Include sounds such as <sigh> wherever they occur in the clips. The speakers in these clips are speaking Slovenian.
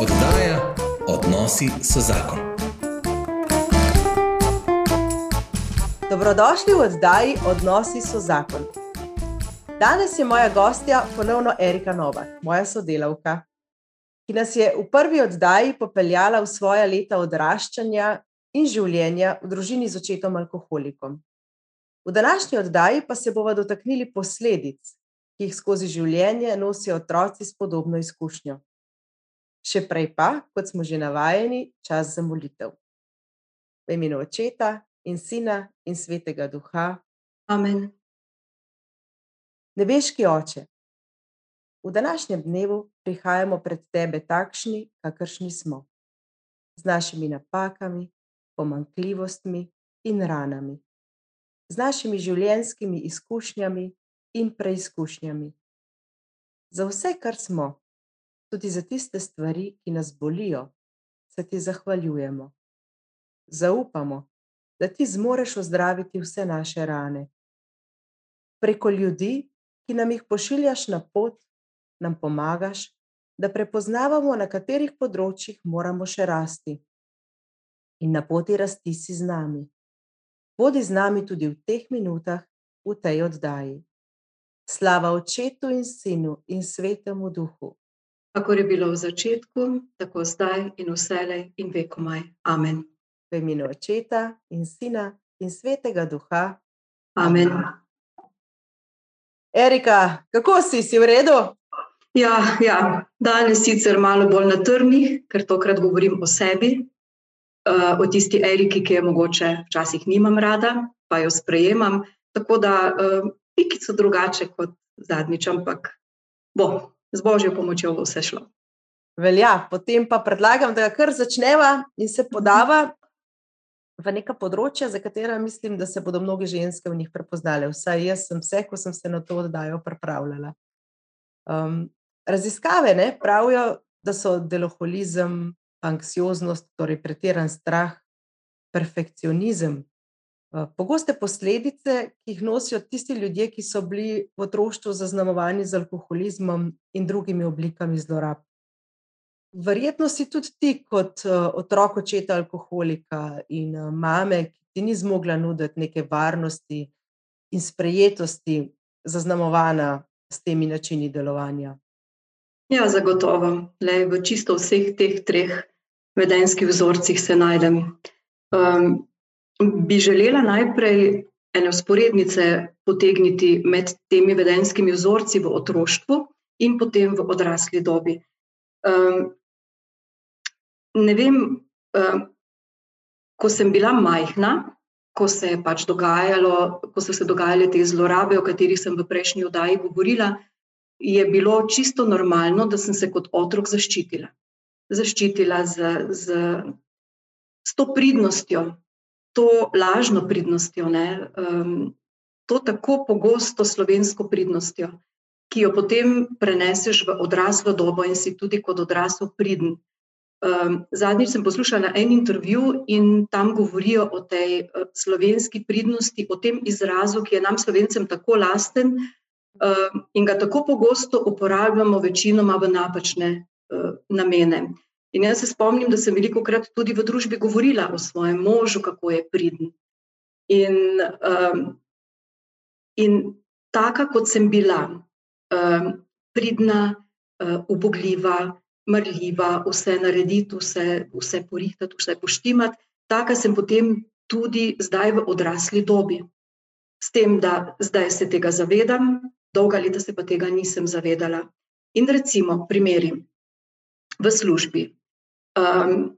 Oddaja Odnosi so zakon. Dobrodošli v oddaji Odnosi so zakon. Danes je moja gostja ponovno Erika Novak, moja sodelavka, ki nas je v prvi oddaji popeljala v svoje leta odraščanja in življenja v družini z očetom alkoholikom. V današnji oddaji pa se bomo dotaknili posledic, ki jih skozi življenje nosijo otroci s podobno izkušnjo. Še prej pa, kot smo že navajeni, čas za molitev. V imenu očeta in sina in svetega duha. Amen. Nebeški oče, v današnjem dnevu prihajamo pred tebe takšni, kakršni smo, z našimi napakami, pomankljivostmi in ranami, z našimi življenjskimi izkušnjami in preizkušnjami. Za vse, kar smo, tudi za tiste stvari, ki nas bolijo, se ti zahvaljujemo. Zaupamo, da ti zmoreš ozdraviti vse naše rane. Preko ljudi, ki nam jih pošiljaš na pot, nam pomagaš, da prepoznavamo, na katerih področjih moramo še rasti. In na poti rasti si z nami. Bodi z nami tudi v teh minutah, v tej oddaji. Slava Očetu in Sinu in Svetemu Duhu. Kako je bilo v začetku, tako zdaj in vselej in vekomaj. Amen. V imenu Očeta in Sina in Svetega Duha. Amen. Erika, kako si, si v redu? Ja, ja, danes sicer malo bolj na trnih, ker tokrat govorim o sebi, uh, o tisti Eriki, ki je mogoče včasih nimam rada, pa jo sprejemam. Tako da uh, pikico drugače kot zadnjič, ampak bo z božjo pomočjo vse šlo. Velja, potem pa predlagam, da kar začneva in se podava v neka področja, za katera mislim, da se bodo mnoge ženske v njih prepoznale. Vsaj jaz sem vse, ko sem se na to oddajo pripravljala. Um, raziskave ne, pravijo, da so deloholizem, anksioznost, torej pretiran strah, perfekcionizem, pogoste posledice, ki jih nosijo tisti ljudje, ki so bili v otroštvu zaznamovani z alkoholizmom in drugimi oblikami zlorab. Verjetno si tudi ti, kot uh, otrok očeta alkoholika in uh, mame, ki ti ni zmogla nuditi neke varnosti in sprejetosti, zaznamovana s temi načini delovanja. Ja, zagotovo. Le v čisto vseh teh treh vedenskih vzorcih se najdem. Um, bi želela najprej ene usporednice potegniti med temi vedenskimi vzorci v otroštvu in potem v odrasli dobi. Um, ne vem, um, ko sem bila majhna, ko se je pač dogajalo, ko so se dogajale te zlorabe, o katerih sem v prejšnji oddaji govorila, je bilo čisto normalno, da sem se kot otrok zaščitila. Zaščitila z, z, z to pridnostjo, to lažno pridnostjo, ne, um, to tako pogosto slovensko pridnostjo, ki jo potem preneseš v odraslo dobo in si tudi kot odrasel pridn. Um, zadnjič sem poslušala en intervju in tam govorijo o tej uh, slovenski pridnosti, o tem izrazu, ki je nam, slovencem, tako lasten uh, in ga tako pogosto uporabljamo, večinoma v napačne uh, namene. In jaz se spomnim, da sem veliko krat tudi v družbi govorila o svojem možu, kako je pridn. In, um, in taka, kot sem bila, um, pridna, uh, ubogljiva, mrljiva, vse narediti, vse, vse porihtati, vse poštimati, taka sem potem tudi zdaj v odrasli dobi. S tem, da zdaj se tega zavedam, dolga leta se pa tega nisem zavedala. In recimo, primeri v službi. Um,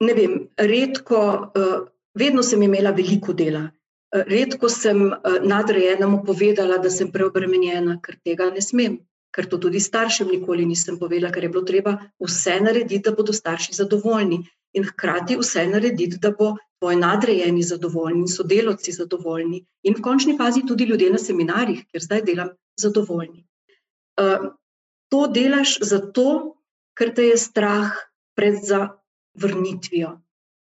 ne vem, redko, uh, vedno sem imela veliko dela. Uh, redko sem uh, nadrejenemu povedala, da sem preobremenjena, ker tega ne smem, ker to tudi staršem nikoli nisem povedala, ker je bilo treba vse narediti, da bodo starši zadovoljni in hkrati vse narediti, da bo tvoj nadrejeni zadovoljni, sodelavci zadovoljni in v končni fazi tudi ljudje na seminarjih, ker zdaj delam zadovoljni. Uh, to delaš zato, ker te je strah pred zavrnitvijo.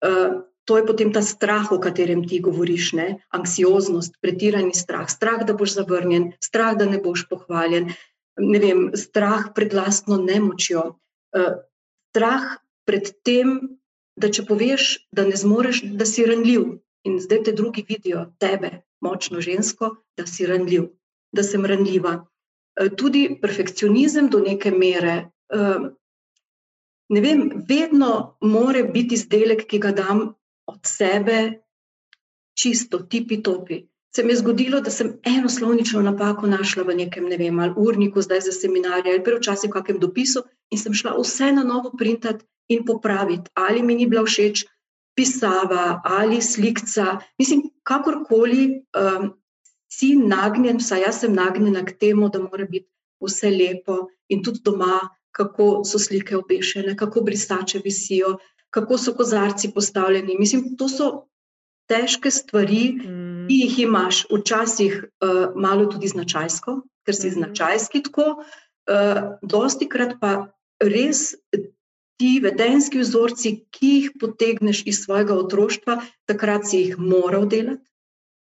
Uh, to je potem ta strah, o katerem ti govoriš, ne? anksioznost, pretirani strah, strah, da boš zavrnjen, strah, da ne boš pohvaljen, ne vem, strah pred lastno nemočjo, uh, strah pred tem, da če poveš, da ne zmoreš, da si ranljiv. In zdaj te drugi vidijo, tebe, močno žensko, da si ranljiv, da sem ranljiva. E, tudi perfekcionizem do neke mere. E, ne vem, vedno mora biti izdelek, ki ga dam od sebe, čisto, tipi topi. Se mi je zgodilo, da sem eno slovnično napako našla v nekem, ne vem, ali urniku, zdaj za seminarje, ali včasih v kakšnem dopisu, in sem šla vse na novo printati in popraviti, ali mi ni bila všeč pisava ali slikca. Mislim, kakorkoli um, si nagnjen, vsaj jaz sem nagnjena k temu, da mora biti vse lepo in tudi doma, kako so slike obešene, kako brisače visijo, kako so kozarci postavljeni. Mislim, to so težke stvari, mm. ki jih imaš, včasih uh, malo tudi značajsko, ker si mm. značajski tako, uh, dosti krat pa res ti vedenski vzorci, ki jih potegneš iz svojega otroštva, takrat si jih moral delati,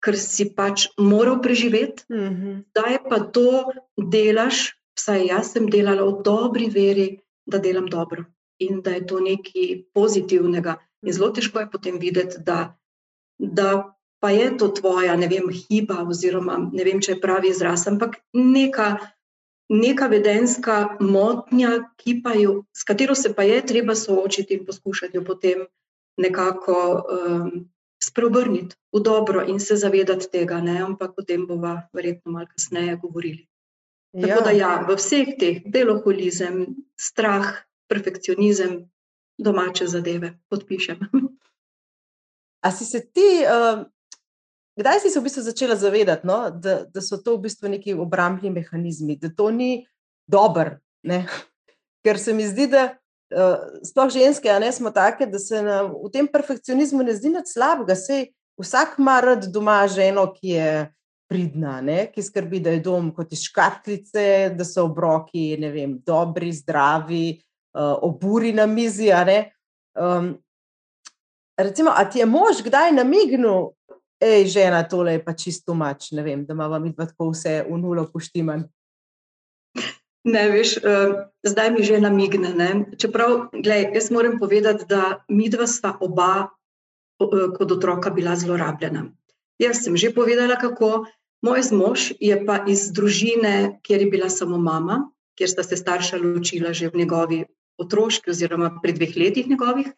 ker si pač moral preživeti. Zdaj mm -hmm. pa to delaš, vsaj jaz sem delala v dobri veri, da delam dobro in da je to nekaj pozitivnega. In zelo težko je potem videti, da, da pa je to tvoja, ne vem, hiba, oziroma ne vem, če je pravi izraz, ampak neka neka vedenska motnja, jo, s katero se pa je treba soočiti in poskušati jo potem nekako um, spreobrniti v dobro in se zavedati tega, ne? ampak o tem bomo verjetno malo kasneje govorili. Ja. Tako da ja, v vseh teh deloholizem, strah, perfekcionizem, domače zadeve podpišem. A si se ti uh, Kdaj si se v bistvu začela zavedati, no, da, da so to v bistvu neki obrambni mehanizmi, da to ni dobro? Ker se mi zdi, da uh, sploh ženske, a ne smo take, da se nam v tem perfekcionizmu ne zdi nič slabega. Sej vsak ima rad doma ženo, ki je pridna, ne? ki skrbi, da je dom kot iz škatlice, da so obroki vem, dobri, zdravi, uh, oburi na mizi. Um, recimo, a ti je mož kdaj namignil? hej, žena, tole je pa čisto mač, ne vem, da imamo mi tako vse v nulo poštiman. Ne, veš, uh, zdaj mi že namigne. Ne? Čeprav, gledaj, jaz moram povedati, da mi dva sta oba uh, kot otroka bila zlorabljena. Jaz sem že povedala, kako. Moj mož je pa iz družine, kjer je bila samo mama, kjer sta se starša ločila že v njegovi otroški, oziroma pri dveh letih njegovih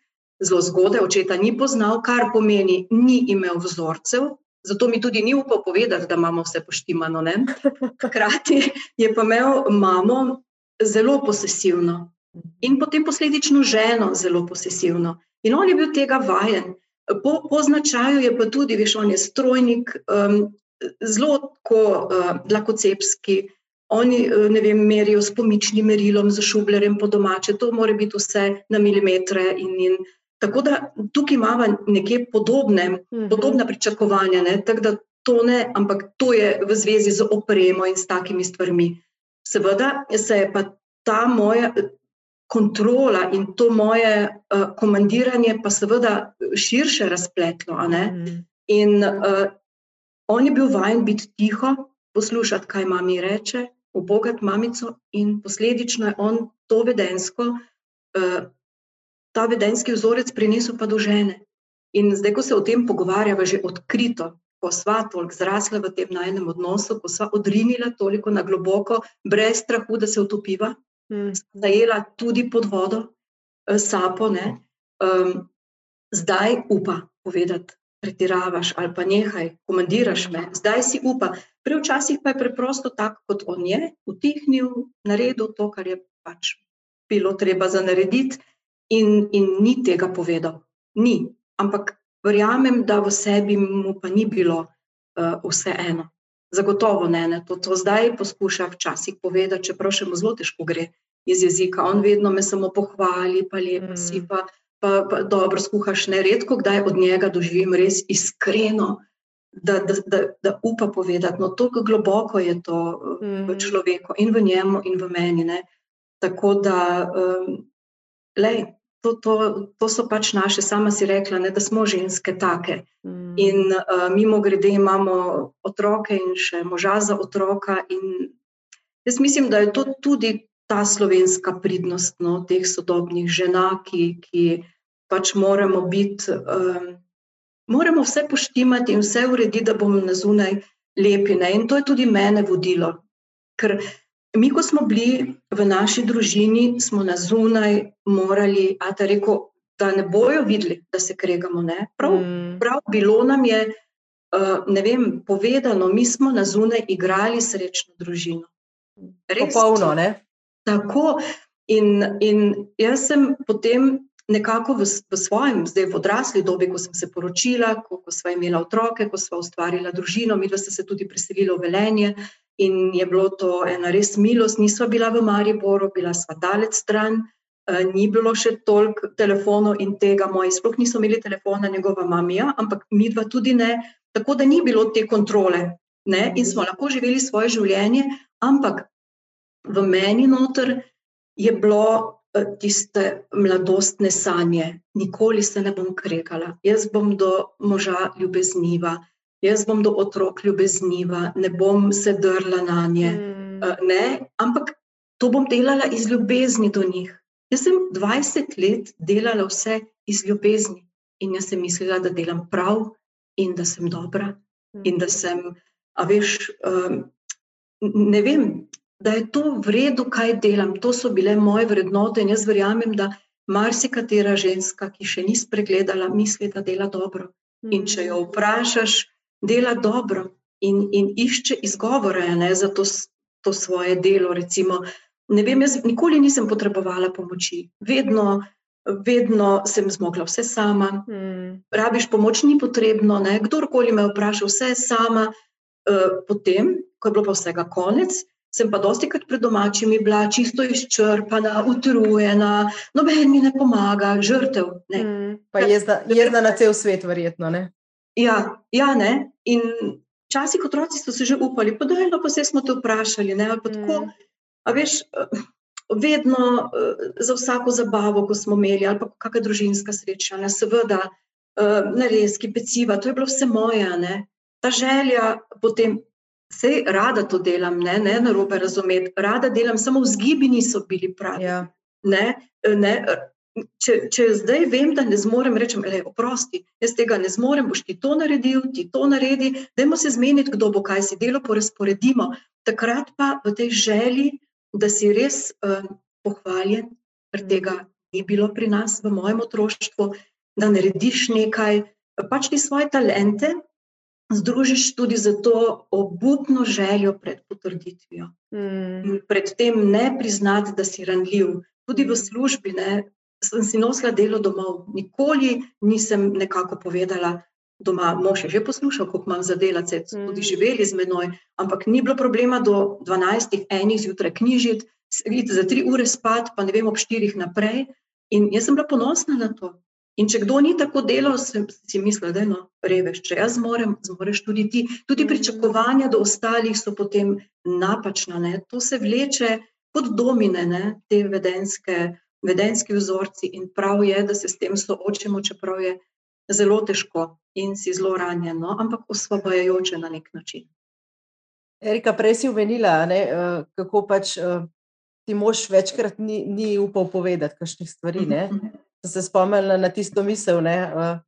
zelo zgodaj, očeta ni poznal, kar pomeni, ni imel vzorcev, zato mi tudi ni upal povedati, da imamo vse poštimano. Ne? Hkrati je pa imel mamo zelo posesivno in potem posledično ženo zelo posesivno. In on je bil tega vajen. Po, po značaju je pa tudi, veš, on je strojnik, um, zelo tako uh, lakocepski. Oni vem, merijo s pomičnim merilom, z šublerjem po domače, to mora biti vse na milimetre. In, in Tako da tukaj imamo nekje podobne, mm -hmm. podobne pričakovanja, ne? tako da to ne, ampak to je v zvezi z opremo in s takimi stvarmi. Seveda se je pa ta moja kontrola in to moje uh, komandiranje, pa seveda širše razpletlo. Mm. In uh, on je bil vajen biti tiho, poslušati, kaj mami reče, obogati mamico, in posledično je on to vedensko. Uh, ta vedenski vzorec prinesel pa do žene. In zdaj, ko se o tem pogovarjava že odkrito, ko sva toliko zrasla v tem najnem odnosu, ko sva odrinila toliko na globoko, brez strahu, da se utopiva, hmm. zajela tudi pod vodo, eh, sapo, ne, um, zdaj upa povedati. Pretiravaš ali pa nehaj, komandiraš me, zdaj si upa. Prevčasih pa je preprosto tako, kot on je, utihnil, naredil to, kar je pač bilo treba za narediti, in, in ni tega povedal. Ni. Ampak verjamem, da v sebi mu pa ni bilo uh, vse eno. Zagotovo ne, ne. To, to zdaj poskuša včasih povedati, čeprav še mu zelo težko gre iz jezika. On vedno me samo pohvali, pa lepo mm. si, pa, pa, pa dobro skuhaš. Ne redko, kdaj od njega doživim res iskreno, da, da, da, da upa povedati. No, tako globoko je to mm. v človeku in v njemu in v meni. Ne. Tako da. Um, lej, to, to, to so pač naše, sama si rekla, ne, da smo ženske take. Mm. In uh, mimo grede imamo otroke in še moža za otroka. Jaz mislim, da je to tudi ta slovenska pridnost no, teh sodobnih žena, ki, ki pač moramo biti, um, moramo vse poštimati in vse urediti, da bomo na zunaj lepi. Ne? In to je tudi mene vodilo. Ker mi, ko smo bili v naši družini, smo na zunaj morali, a da reko, da ne bojo videli, da se kregamo. Prav, mm. prav bilo nam je. Ne vem, povedano, mi smo na zunaj igrali srečno družino. Popolno, ne? Tako. In, in jaz sem potem nekako v, v svojem, zdaj v odrasli dobi, ko sem se poročila, ko, ko sva imela otroke, ko sva ustvarila družino, mi dva sta se tudi preselila v Velenje in je bilo to ena res milost. Nisva bila v Mariboru, bila sva dalec stran, uh, ni bilo še toliko telefonov in tega, moji sploh niso imeli telefona, njegova mamija, ampak mi dva tudi ne, tako da ni bilo te kontrole. Ne? In smo lahko živeli svoje življenje, ampak v meni noter je bilo tiste mladostne sanje. Nikoli se ne bom kregala. Jaz bom do moža ljubezniva, jaz bom do otrok ljubezniva, ne bom se drla na nje. Mm. Ne, ampak to bom delala iz ljubezni do njih. Jaz sem 20 let delala vse iz ljubezni in jaz sem mislila, da delam prav in da sem dobra. Mm. In da sem, a veš, um, ne vem, da je to v redu, kaj delam. To so bile moje vrednote in jaz verjamem, da marsikatera ženska, ki še ni spregledala, misli, da dela dobro. In če jo vprašaš, dela dobro in, in išče izgovore ne, za to, to svoje delo. Recimo, ne vem, jaz nikoli nisem potrebovala pomoči. Vedno. Vedno sem zmogla vse sama, hmm. rabiš pomoč, ni potrebno. Ne? Kdorkoli me vpraša, vse sama, uh, potem, ko je bilo pa vsega konec, sem pa dosti krat pred domačimi bila čisto izčrpana, utrujena, noben mi ne pomaga, žrtev. Ne. Mm, pa jezda, jezda na cel svet, verjetno. Ne? Ja, ja, ne. In včasih otroci so se že upali, pa da je eno, pa se smo te vprašali. Ne, tako, mm. A veš. Vedno za vsako zabavo, ko smo imeli, ali pa kakšna družinska sreča, ne, seveda, narezki, peciva, to je bilo vse moje. Ne. Ta želja potem Sej rada to delam, ne, ne na robe razumeti, rada delam, samo vzgibi niso bili pravi. Ja. Ne, ne, če, če zdaj vem, da ne zmorem, rečem, le oprosti, jaz tega ne zmorem, boš ti to naredil, ti to naredi, dajmo se zmeniti, kdo bo kaj si delo porazporedimo. Takrat pa v tej želji, da si res uh, pohvaljen, ker tega ni bilo pri nas v mojem otroštvu, da narediš nekaj, pač ti svoje talente, združiš tudi za to obupno željo pred potrditvijo. Mm. Predtem ne priznati, da si ranljiv. Tudi v službi ne, sem si nosila delo domov. Nikoli nisem nekako povedala, doma mož je že poslušal, koliko imam za delati, mm. tudi živeli z menoj, ampak ni bilo problema do 12, enih zjutraj knjižiti, za tri ure spat, pa ne vem, ob štirih naprej. In jaz sem bila ponosna na to. In če kdo ni tako delal, sem si mislil, da je no, reveš. Če jaz zmorem, zmoreš tudi ti. Tudi mm. pričakovanja do ostalih so potem napačna. Ne? To se vleče kot domine, ne? te vedenske, vedenski vzorci. In prav je, da se s tem soočimo, čeprav je zelo težko in si zelo ranjen, no? ampak osvobajajoče na nek način. Erika, prej si umenila, ne, eh, kako pač eh, ti mož večkrat ni, ni upal povedati kakšnih stvari. Ne? Mhm sem se spomnila na tisto misel. Ne, uh,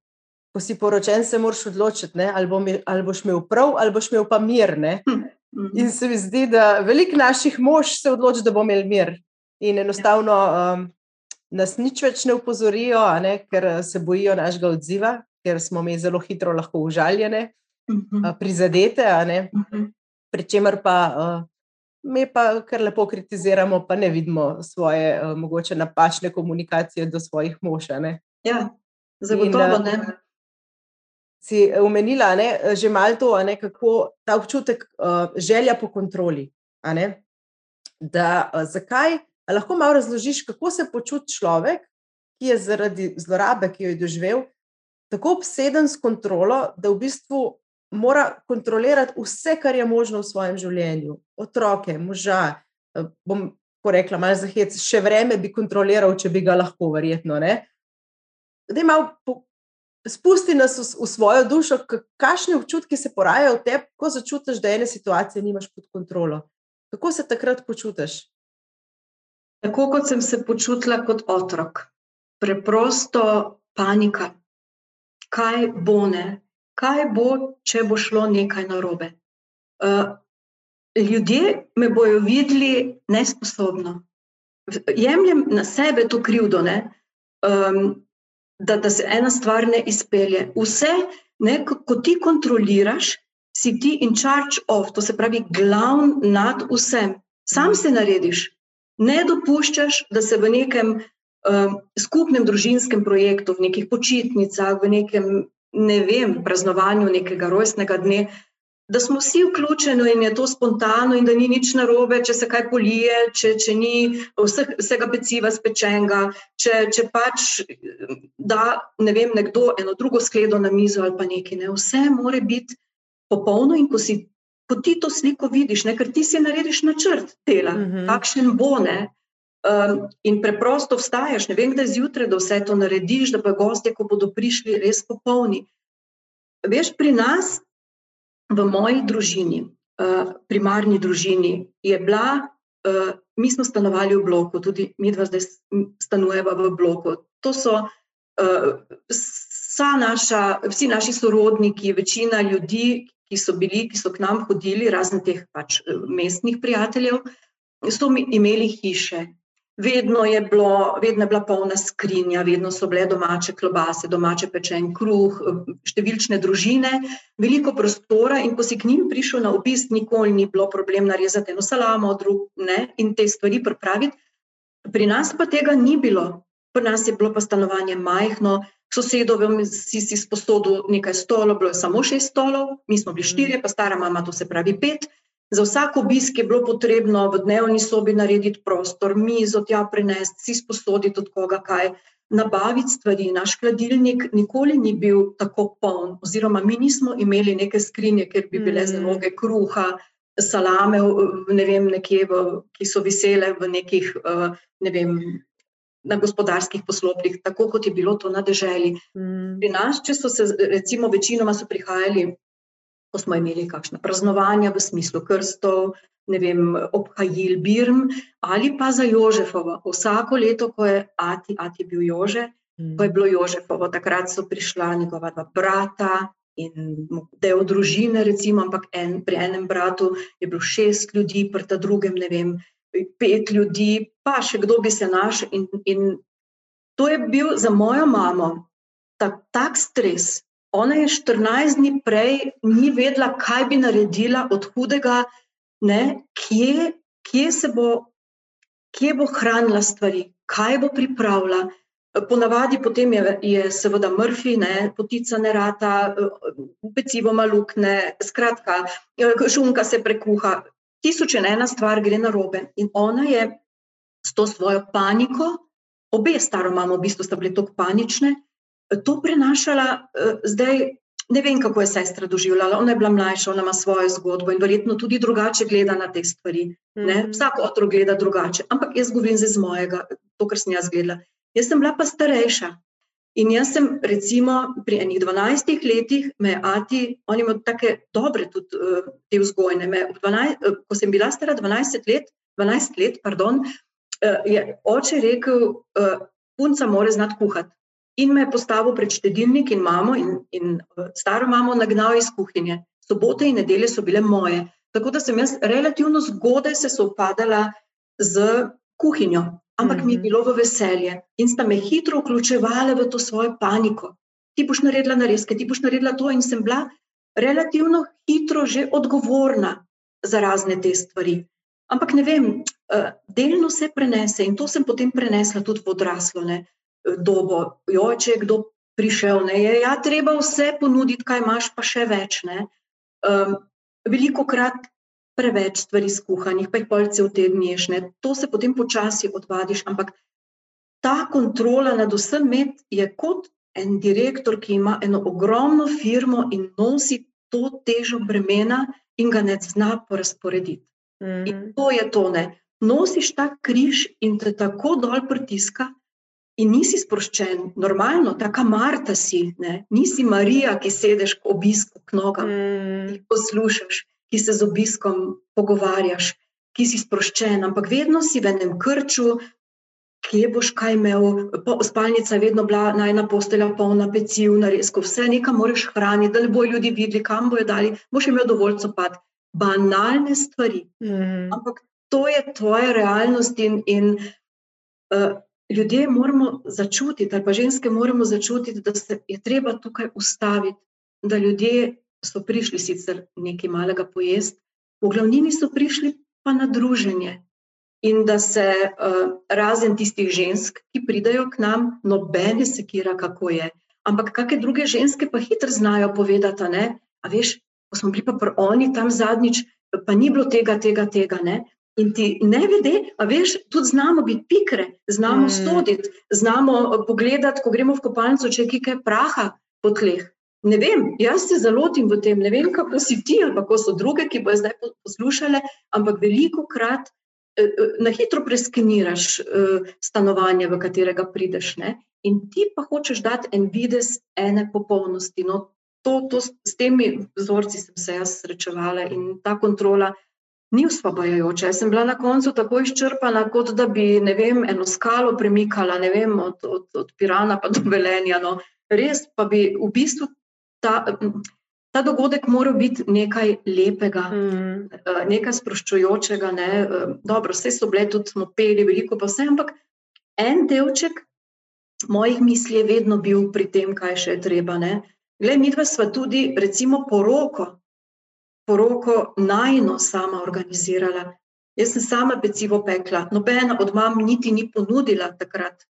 ko si poročen, se moraš odločiti, ne, ali, bo ali boš imel prav, ali boš imel pa mir. Ne. Hm, in se mi zdi, da veliko naših mož se odloči, da bo imel mir. In enostavno um, nas nič več ne upozorijo, ne, ker se bojijo našega odziva, ker smo mi zelo hitro lahko užaljene, uh, prizadete. Pričemer pa uh, mi pa kar lepo kritiziramo, pa ne vidimo svoje uh, mogoče napačne komunikacije do svojih mož. Ja, zagotovo ne. Si umenila, ne, že malo to, ne, kako ta občutek, uh, želja po kontroli. Da, uh, zakaj, lahko malo razložiš, kako se počuti človek, ki je zaradi zlorabe, ki jo je doživel, tako obseden s kontrolo, da v bistvu mora kontrolirati vse, kar je možno v svojem življenju, otroke, moža. Eh, bom rekla, malo za hec, še vreme bi kontroliral, če bi ga lahko, verjetno. Da ima spusti nas v, v svojo dušo, kakšne občutki se porajajo v tebi, ko začutiš, da ene situacije nimaš pod kontrolo. Kako se takrat počutiš? Tako kot sem se počutila kot otrok, preprosto panika. Kaj bo ne, kaj bo, če bo šlo nekaj narobe. Uh, ljudje me bodo videli nesposobno. Jemljem na sebe to krivdo, um, da, da se ena stvar ne izpelje. Vse, ne, ko, ko ti kontroliraš, si ti in charge of, to se pravi, glavn nad vsem. Sam se narediš, ne dopuščaš, da se v nekem um, skupnem družinskem projektu, v nekih počitnicah, v nekem, ne vem, praznovanju nekega rojstnega dne, da smo vsi vključeni in je to spontano, in da ni nič narobe, če se kaj polije, če, če ni vse, vsega peciva spečenega, če, če pač da ne vem, nekdo eno drugo skledo na mizo ali pa nekaj. Ne. Vse more biti popolno in ko si. Ko ti to sliko vidiš, ne, ker ti si narediš načrt dela, uh -huh. kakšen bo ne, um, in preprosto vstaješ, ne vem, kdaj zjutraj, da vse to narediš, da pa gostje, ko bodo prišli, res popolni. Veš, pri nas v moji družini, uh, primarni družini, je bila, uh, mi smo stanovali v bloku, tudi mi dva zdaj stanujemo v bloku. To so uh, naša, vsi naši sorodniki, večina ljudi, ki so bili, ki so k nam hodili, razen teh pač mestnih prijateljev, so imeli hiše, Vedno je, bilo, vedno je bila polna skrinja, vedno so bile domače klobase, domače pečen kruh, številčne družine, veliko prostora. In ko si k njim prišel na obisk, nikoli ni bilo problem narezati eno salamo, drug ne in te stvari pripraviti. Pri nas pa tega ni bilo. Pri nas je bilo pa stanovanje majhno, sosedovem si si sposodil nekaj stolov, bilo je samo šest stolov, mi smo bili štirje, pa stara mama, to se pravi pet. Za vsak obisk je bilo potrebno v dnevni sobi narediti prostor, mizo tja prenesti, si sposoditi od koga kaj, nabaviti stvari. Naš hladilnik nikoli ni bil tako poln, oziroma mi nismo imeli neke skrinje, ker bi bile mm. zaloge kruha, salame, ne vem, nekje, v, ki so visele v nekih, ne vem, na gospodarskih poslopih, tako kot je bilo to na deželi. Mm. Pri nas, če so se, recimo, večinoma so prihajali ko smo imeli kakšna praznovanja v smislu krstov, ne vem, obhajil Birm ali pa za Jožefovo. Vsako leto, ko je Ati, Ati bil Jože, ko je mm. bilo Jožefovo, takrat so prišla njegova dva brata in del družine, recimo, ampak en, pri enem bratu je bilo šest ljudi, pri ta drugem, ne vem, pet ljudi, pa še kdo bi se našel. In, in to je bil za mojo mamo tak, tak stres, Ona je 14 dni prej ni vedela, kaj bi naredila od hudega, ne, kje, kje se bo, kje bo hranila stvari, kaj bo pripravila. Ponavadi potem je, je seveda mrfi, ne, potica ne rata, pecivo malukne, skratka, šunka se prekuha. Tisoč in ena stvar gre na robe. In ona je s to svojo paniko, obe staro imamo, v bistvu sta bile tako panične, to prenašala, uh, zdaj ne vem, kako je sestra doživljala. Ona je bila mlajša, ona ima svojo zgodbo in verjetno tudi drugače gleda na te stvari. Mm -hmm. Vsak otrok gleda drugače. Ampak jaz govorim z mojega, to, kar sem jaz gledala. Jaz sem bila pa starejša. In jaz sem, recimo, pri enih 12 letih, me ati, oni imajo tako dobre tudi uh, te vzgojne. Me, 12, uh, ko sem bila stara 12 let, 12 let pardon, uh, je oče rekel, uh, punca mora znati kuhati in me je postavil pred štedilnik in mamo in, in eh, staro mamo nagnal iz kuhinje. Sobote in nedelje so bile moje. Tako da sem jaz relativno zgodaj se soopadala z kuhinjo, ampak mm -hmm. mi je mhm. bilo v veselje in sta me hitro vključevali v to svojo paniko. Ti boš naredila narezke, ti boš naredila to in sem bila relativno hitro že odgovorna za razne te stvari. Ampak ne vem, eh, delno se prenese in to sem potem prenesla tudi v odraslo. Ne dobo, jo, če je kdo prišel, ne, je ja, treba vse ponuditi, kaj imaš, pa še več. Um, veliko krat preveč stvari skuhanih, pa jih polce v te dneš, ne, to se potem počasi odvadiš, ampak ta kontrola nad vsem med je kot en direktor, ki ima eno ogromno firmo in nosi to težo bremena in ga ne zna porazporediti. Mm. In to je to, ne. Nosiš ta križ in te tako dol pritiska, in nisi sproščen, normalno, tako Marta si, ne? nisi Marija, ki sediš k obisku k nogam mm. in poslušaš, ki se z obiskom pogovarjaš, ki si sproščen, ampak vedno si v enem krču, kje boš kaj imel, spalnica je vedno bila najna postelja, polna peciv, narezko, vse nekaj moraš hraniti, da ne bojo ljudi videli, kam bojo dali, boš imel dovolj copat. Banalne stvari. Mm. Ampak to je tvoja realnost in, in uh, ljudje moramo začutiti, ali pa ženske moramo začutiti, da se je treba tukaj ustaviti, da ljudje so prišli sicer nekaj malega pojesti, v glavnini so prišli pa na druženje. In da se uh, razen tistih žensk, ki pridajo k nam, nobene sekira, kako je. Ampak kakšne druge ženske pa hitro znajo povedati, ne? a veš, ko smo bili pa pri oni tam zadnjič, pa ni bilo tega, tega, tega. Ne? In ti ne vede, a veš, tudi znamo biti pikre, znamo mm. stoditi, znamo eh, pogledati, ko gremo v kopalnico, če je kaj praha po tleh. Ne vem, jaz se zalotim v tem, ne vem, kako si ti ali kako so druge, ki bojo zdaj poslušale, ampak veliko krat eh, eh, na hitro preskeniraš stanovanje, v katerega prideš. Ne? In ti pa hočeš dati en vides ene popolnosti. No, to, to, s temi vzorci sem se jaz srečevala in ta kontrola ni usvobajajoče. Jaz sem bila na koncu tako izčrpana, kot da bi vem, eno skalo premikala vem, od, od, od Pirana pa do Velenja. No. Res pa bi v bistvu ta, ta dogodek moral biti nekaj lepega, mm. nekaj sproščujočega. Ne. Dobro, vse so bile tudi smo peli, veliko pa vse, ampak en delček mojih misli je vedno bil pri tem, kaj še je treba. Glej, mi dva sva tudi, recimo, poroko poroko najno sama organizirala. Jaz sem sama pecivo pekla, nobena od mam niti ni ponudila takrat,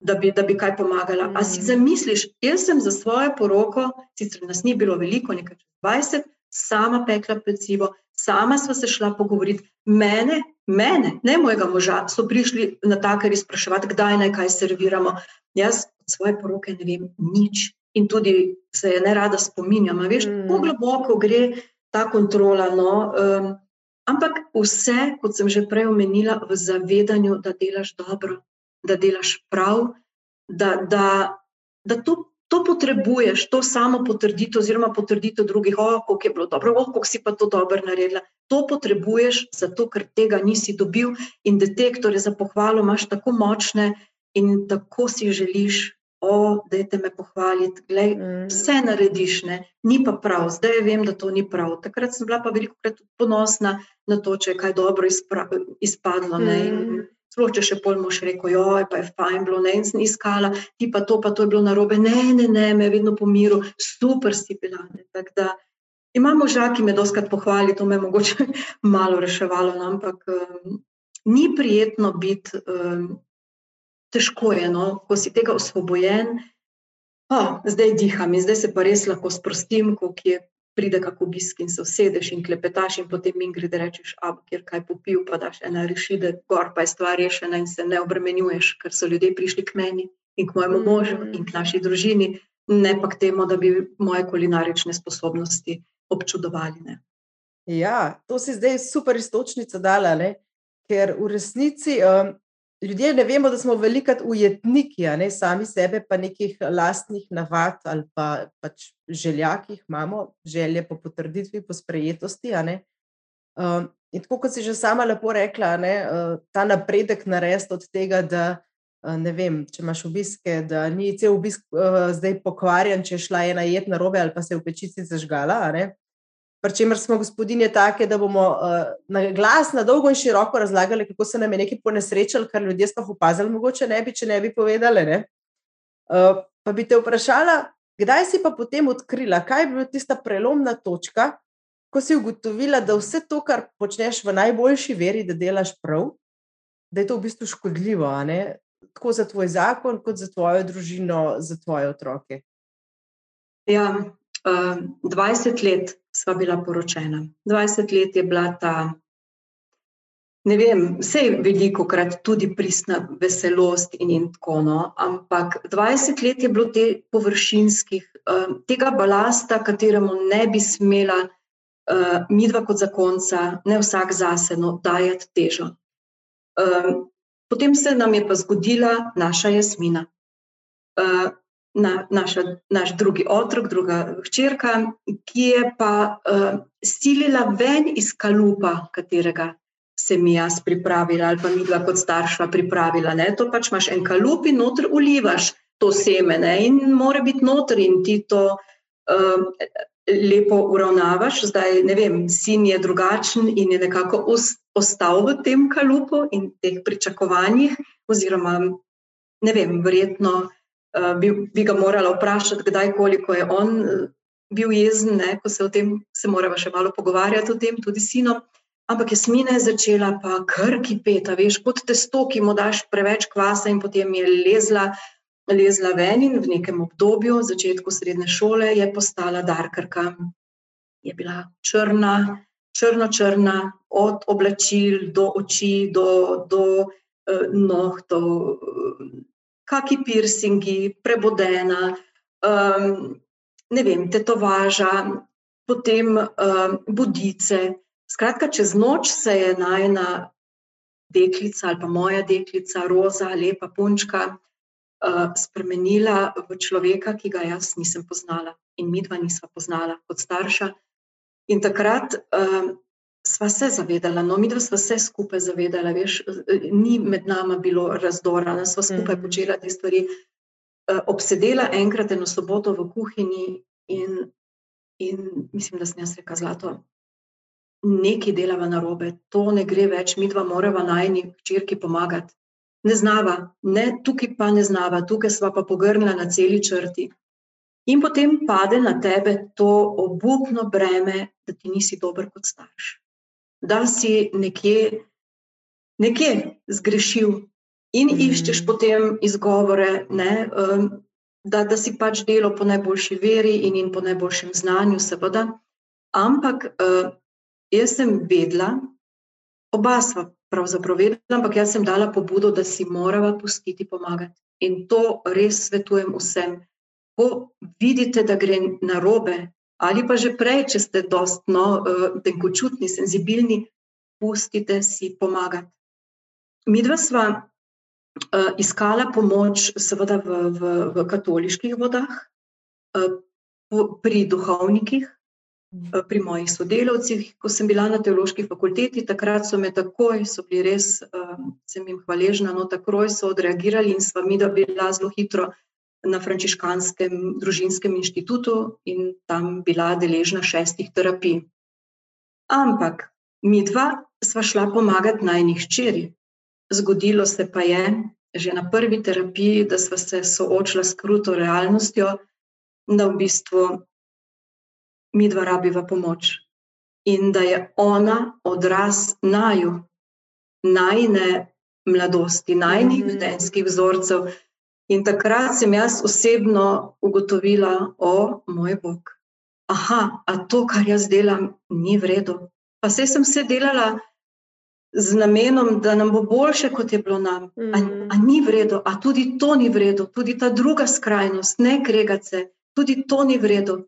da bi, da bi kaj pomagala. Mm. A si mm. zamisliš, jaz sem za svojo poroko, sicer nas ni bilo veliko, nekaj čez 20, sama pekla pecivo, sama sva se šla pogovoriti. Mene, mene, ne mojega moža, so prišli na takari spraševati, kdaj naj kaj serviramo. Jaz od svoje poroke ne vem nič. In tudi se je ne rada spominjam, veš, mm. kako globoko gre ta kontrola. No, um, ampak vse, kot sem že prej omenila, v zavedanju, da delaš dobro, da delaš prav, da, da, da to, to potrebuješ, to samo potrditev, oziroma potrditev drugih, oh, kako je bilo dobro, oh, kako si pa to dobro naredila. To potrebuješ, zato ker tega nisi dobil, in detektore za pohvalo imaš tako močne, in tako si želiš o, da te me pohvaliti, glej, mm. vse narediš, ne? ni pa prav, zdaj vem, da to ni prav. Takrat sem bila pa veliko krat ponosna na to, če je kaj dobro izpadlo. Mm. Sploh, če še pol moš rekel, joj, pa je fajn bilo, ne, in sem iskala, ti pa to, pa to je bilo narobe, ne, ne, ne, me je vedno pomiril, super si bila. Da, imam moža, ki me doskrat pohvali, to me je mogoče <laughs> malo reševalo, no, ampak um, ni prijetno biti um, težko je, no? ko si tega osvobojen. Oh, zdaj diham in zdaj se pa res lahko sprostim, ko je pride kako obisk in se usedeš in klepetaš, in potem mi gre, da rečeš, a kjer kaj popil, pa daš ena rešitev, gor pa je stvar rešena in se ne obremenjuješ, ker so ljudje prišli k meni in k mojemu možu in k naši družini, ne pa k temu, da bi moje kulinarične sposobnosti občudovali. Ne. Ja, to si zdaj super istočnica dala, ne? ker v resnici um, ljudje ne vemo, da smo velikrat ujetniki, ne sami sebe, pa nekih lastnih navad ali pa, pač želja, ki jih imamo, želje po potrditvi, po sprejetosti. Um, in tako kot si že sama lepo rekla, ne, uh, ta napredek narediti od tega, da uh, ne vem, če imaš obiske, da ni cel obisk uh, zdaj pokvarjen, če je šla ena jed na robe ali pa se je v pečici zažgala. Pri čemer smo gospodinje take, da bomo uh, na glas, na dolgo in široko razlagali, kako se nam je nekaj ponesrečalo, kar ljudje sploh opazili, mogoče ne bi, če ne bi povedali. Ne? Uh, pa bi te vprašala, kdaj si pa potem odkrila, kaj je bila tista prelomna točka, ko si ugotovila, da vse to, kar počneš v najboljši veri, da delaš prav, da je to v bistvu škodljivo, tako za tvoj zakon, kot za tvojo družino, za tvoje otroke. Ja, 20 let sva bila poročena. 20 let je bila ta, ne vem, vse veliko krat tudi pristna veselost in, in tako no, ampak 20 let je bilo te površinskih, tega balasta, kateremu ne bi smela midva kot zakonca, ne vsak zase, no, dajati težo. Potem se nam je pa zgodila naša jasmina na, naša, naš drugi otrok, druga hčerka, ki je pa uh, silila ven iz kalupa, katerega se mi jaz pripravila ali pa mi dva kot starša pripravila. Ne? To pač imaš en kalup in noter ulivaš to seme ne? in mora biti noter in ti to um, lepo uravnavaš. Zdaj, ne vem, sin je drugačen in je nekako ostal v tem kalupu in teh pričakovanjih oziroma ne vem, verjetno uh, bi, bi ga morala vprašati, kdaj, koliko je on uh, bil jezen, ne, ko se o tem, se moramo še malo pogovarjati o tem, tudi sinom. Ampak jasmina je začela pa kar kipeti, veš, kot testo, ki mu daš preveč kvasa in potem je lezla, lezla ven in v nekem obdobju, v začetku srednje šole, je postala darkarka. Je bila črna, črno-črna, od oblačil do oči, do, do uh, nohtov, kaki piercingi, prebodena, um, ne vem, tetovaža, potem um, budice. Skratka, čez noč se je najna deklica ali pa moja deklica, roza, lepa punčka, uh, spremenila v človeka, ki ga jaz nisem poznala in mi dva nisva poznala kot starša. In takrat um, sva se zavedala, no, mi dva sva se skupaj zavedala, veš, ni med nama bilo razdora, da sva skupaj mm. počela te stvari. Uh, obsedela enkrat eno soboto v kuhinji in, in mislim, da sem jaz rekla zlato. Nekaj delava na robe, to ne gre več, mi dva morava najni črki pomagati. Ne znava, ne, tukaj pa ne znava, tukaj sva pa pogrnila na celi črti. In potem pade na tebe to obupno breme, da ti nisi dober kot starš da si nekje, nekje zgrešil in mm. iščeš potem izgovore, ne, um, da, da si pač delo po najboljši veri in, in po najboljšem znanju, seveda. Ampak uh, jaz sem vedela, oba sva pravzaprav vedela, ampak jaz sem dala pobudo, da si morava pustiti pomagati. In to res svetujem vsem. Ko vidite, da gre na robe, ali pa že prej, če ste dostno uh, tenkočutni, senzibilni, pustite si pomagati. Mi dva sva uh, iskala pomoč, seveda, v, v, v katoliških vodah, uh, pri duhovnikih, uh, pri mojih sodelavcih. Ko sem bila na teološki fakulteti, takrat so me takoj, so bili res, uh, sem jim hvaležna, no, takoj so odreagirali in sva mi da bila zelo hitro na Frančiškanskem družinskem inštitutu in tam bila deležna šestih terapij. Ampak mi dva sva šla pomagati najnih čeri. Zgodilo se pa je že na prvi terapiji, da sva se soočila s kruto realnostjo, da v bistvu mi dva rabiva pomoč in da je ona odraz naju, najne mladosti, najnih mhm. vedenskih vzorcev. In takrat sem jaz osebno ugotovila, o moj bog, aha, a to, kar jaz delam, ni v redu. Pa vse sem se delala z namenom, da nam bo boljše, kot je bilo nam. Mm. A, a ni v redu, a tudi to ni v redu, tudi ta druga skrajnost, ne kregace, tudi to ni v redu.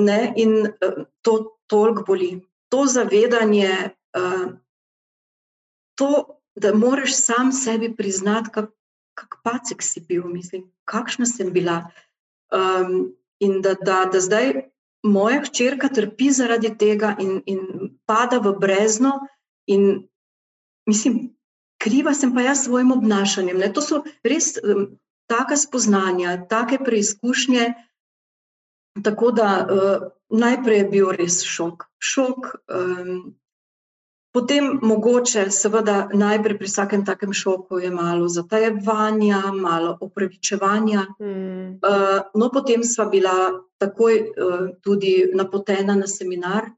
Ne? In uh, to toliko boli. To zavedanje, uh, to, da moraš sam sebi priznati, kako kak pacek si bil, mislim, kakšna sem bila. Um, in da, da, da zdaj moja hčerka trpi zaradi tega in, in pada v brezno, in mislim, kriva sem pa jaz s svojim obnašanjem. Ne? To so res um, taka spoznanja, take preizkušnje. Tako da uh, najprej je bil res šok. šok um, Potem mogoče, seveda, najprej pri vsakem takem šoku je malo zatajevanja, malo opravičevanja. Mm. Uh, no, potem sva bila takoj uh, tudi napotena na seminar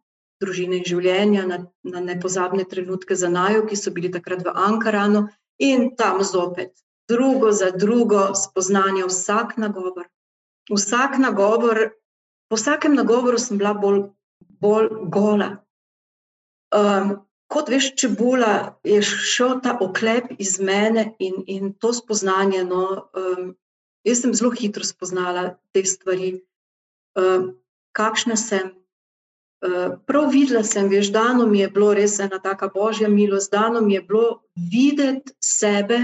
družine in življenja, na, na nepozabne trenutke za najo, ki so bili takrat v Ankaranu in tam zopet. Drugo za drugo spoznanje, vsak nagovor. Vsak nagovor, po vsakem nagovoru sem bila bolj, bolj gola. Um, kot veš, čebula, je šel ta oklep iz mene in, in to spoznanje. No, um, jaz sem zelo hitro spoznala te stvari, um, kakšna sem. Uh, prav videla sem, veš, dano mi je bilo res ena taka božja milost, dano mi je bilo videti sebe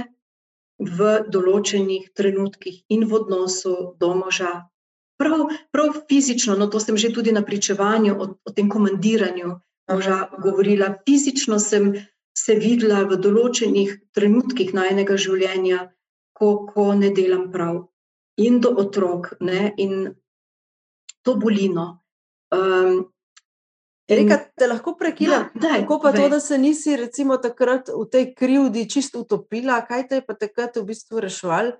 v določenih trenutkih in v odnosu do moža. Prav, prav fizično, no to sem že tudi na pričevanju o, o tem komandiranju, moža govorila. Fizično sem se videla v določenih trenutkih najnega življenja, ko, ko ne delam prav, in do otrok, ne, in to bolino. Um, Reka, te lahko prekinem. Ja, Kako pa to, da se nisi recimo, takrat v tej krivdi čisto utopila, kaj te je pa takrat v bistvu reševal?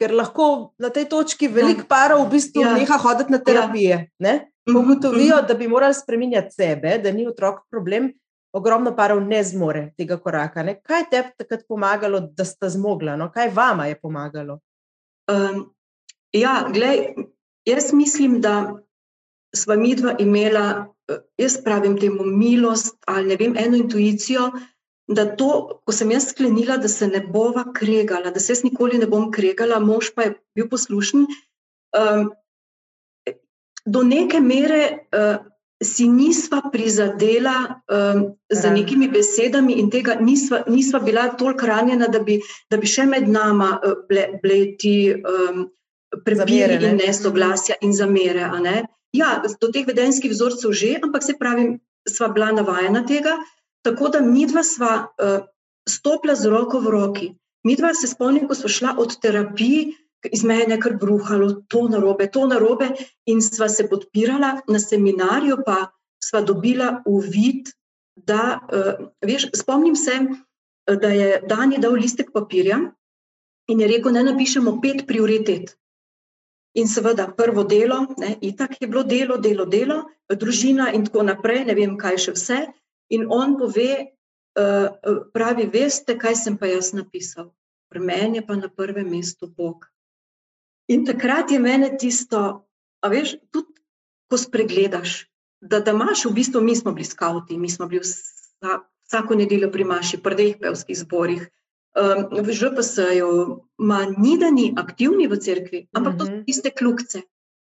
Ker lahko na tej točki veliko ja. parov v bistvu ja. neha hoditi na terapije. Ja. Ko mhm, ugotovijo, da bi morali spremenjati sebe, da ni otrok problem, ogromno parov ne zmore tega koraka. Ne? Kaj je takrat pomagalo, da sta zmogla? No? Kaj vama je pomagalo? Um, ja, glej, jaz mislim, da sva mi dva imela jaz pravim temu milost ali ne vem, eno intuicijo, da to, ko sem jaz sklenila, da se ne bova kregala, da se jaz nikoli ne bom kregala, mož pa je bil poslušen. Um, do neke mere uh, si nisva prizadela um, za nekimi besedami in tega nisva, nisva bila toliko ranjena, da bi, da bi še med nama uh, bile, bile ti um, prebiri in nesoglasja in zamere. Ja, do teh vedenskih vzorcev že, ampak se pravi, sva bila navajena tega, tako da mi dva sva uh, stopila z roko v roki. Mi dva se spomnim, ko smo šla od terapije, iz mene je kar bruhalo, to narobe, to narobe, in sva se podpirala na seminarju, pa sva dobila uvid, da, uh, veš, spomnim se, da je Dani dal listek papirja in je rekel, da napišemo pet prioritet. In seveda prvo delo, ne, itak je bilo delo, delo, delo, družina in tako naprej, ne vem, kaj še vse. In on pove, uh, pravi, veste, kaj sem pa jaz napisal. Pri meni je pa na prvem mestu Bog. In takrat je meni tisto, a veš, tudi ko spregledaš, da, da imaš v bistvu, mi smo bili skavti, mi smo bili vsa, vsako nedeljo pri maši, pri dveh pevskih zborih, um, v ŽPS-ju, ni da ni aktivni v cerkvi, ampak to so mhm. tiste kljukce,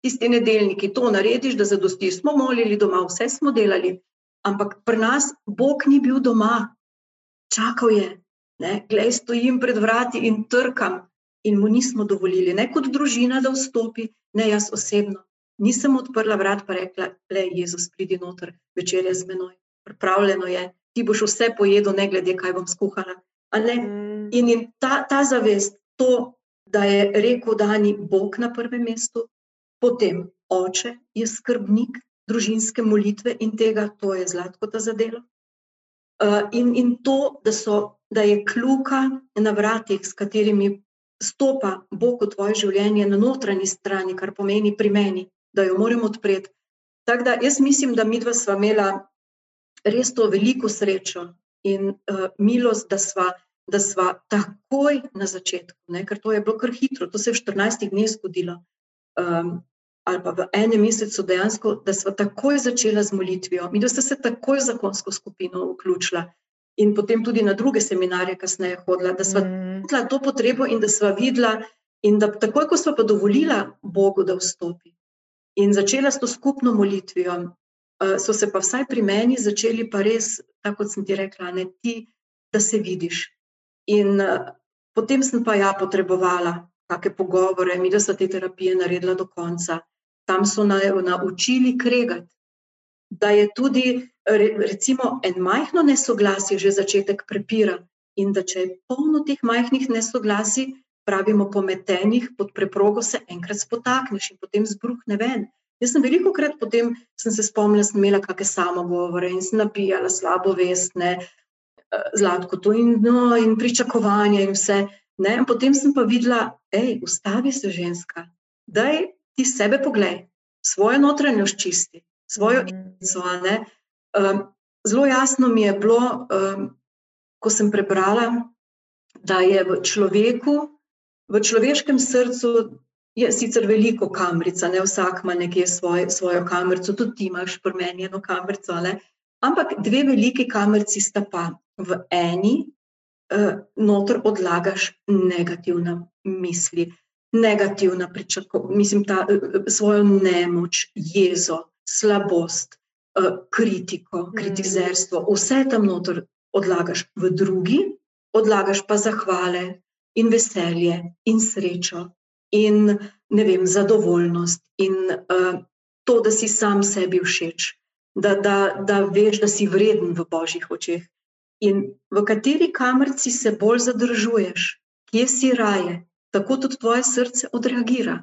tiste nedeljniki. To narediš, da zadostiš. Smo molili doma, vse smo delali, ampak pri nas Bog ni bil doma, čakal je, glej, stojim pred vrati in trkam. In mu nismo dovolili, ne kot družina, da vstopi, ne jaz osebno. Nisem odprla vrat, pa rekla: Le, Jezus, pridi noter, večer je z menoj, pripravljeno je, ti boš vse pojedel, ne glede, kaj bom skuhala. Mm. In, in ta, ta zavest, to, da je rekel, da ni Bog na prvem mestu, potem oče je skrbnik družinske molitve in tega, to je zlatko ta zadelo. Uh, in, in to, da, so, da je kljuka na vratih, s katerimi stopa Bog v tvoje življenje na notranji strani, kar pomeni pri meni, da jo moramo odpreti. Tako da jaz mislim, da mi dva sva imela res to veliko srečo in uh, milost, da sva da sva takoj na začetku, ne, ker to je bilo kar hitro, to se je v 14 dneh zgodilo, um, ali pa v enem mesecu dejansko, da sva takoj začela z molitvijo, da sta se takoj v zakonsko skupino vključila. In potem tudi na druge seminarje, kasneje hodila, da sva mm. videla to potrebo in da sva videla, in da takoj, ko sva pa dovolila Bogu, da vstopi in začela s to skupno molitvijo, uh, so se pa vsaj pri meni začeli pa res, tako kot sem ti rekla, ne ti, da se vidiš, In uh, potem sem pa ja potrebovala kakšne pogovore, mi da so te terapije naredila do konca. Tam so na, naučili kregati, da je tudi recimo en majhno nesoglasje že začetek prepira in da če je polno teh majhnih nesoglasij, pravimo pometenih pod preprogo, se enkrat spotakneš in potem zbruhne ven. Jaz sem veliko krat potem sem se spomnila, sem imela kakšne samogovore in sem napijala slabo vest, ne, uh, zlatko to in, no, in pričakovanje in vse. Ne? Potem sem pa videla, hej, ustavi se ženska, da ti sebe poglej, svojo notranjost čisti, svojo. Mm. Um, zelo jasno mi je bilo, ko sem prebrala, da je v človeku, v človeškem srcu. Je sicer veliko kamrica, ne vsak ima nekje svoj, svojo kamrico, tudi ti imaš pri meni eno kamrico, ne? ampak dve veliki kamrici sta pa v eni uh, noter odlagaš negativne misli, negativna pričakovanja, mislim, ta uh, svojo nemoč, jezo, slabost, kritiko, mm. kritizerstvo, vse tam noter odlagaš v drugi, odlagaš pa zahvale in veselje in srečo in ne vem, zadovoljnost in uh, to, da si sam sebi všeč. Da, da, da veš, da si vreden v božjih očeh, In v kateri kamerci se bolj zadržuješ, kje si raje, tako tudi tvoje srce odreagira.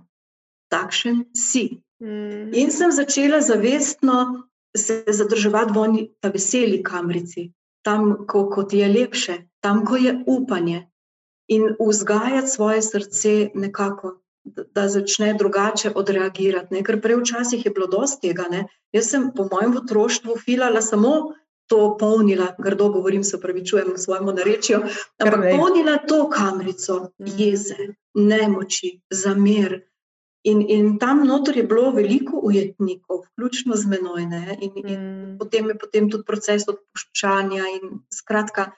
Takšen si. Mm. In sem začela zavestno se zadrževati v oni, ta veseli kamrici, tam, ko, ko ti je lepše, tam, ko je upanje. In vzgajati svoje srce nekako, da, da začne drugače odreagirati. Ne? Ker prej včasih je bilo dosti tega. Ne? Jaz sem po mojem otroštvu filala samo to polnila, grdo govorim, se pravi, čujem svojemu narečju, ampak polnila to kamrico Mm. jeze, nemoči, zamer. In, in tam notor je bilo veliko ujetnikov, vključno z menoj. Ne? In, in Mm. potem je potem tudi proces odpuščanja. Skratka,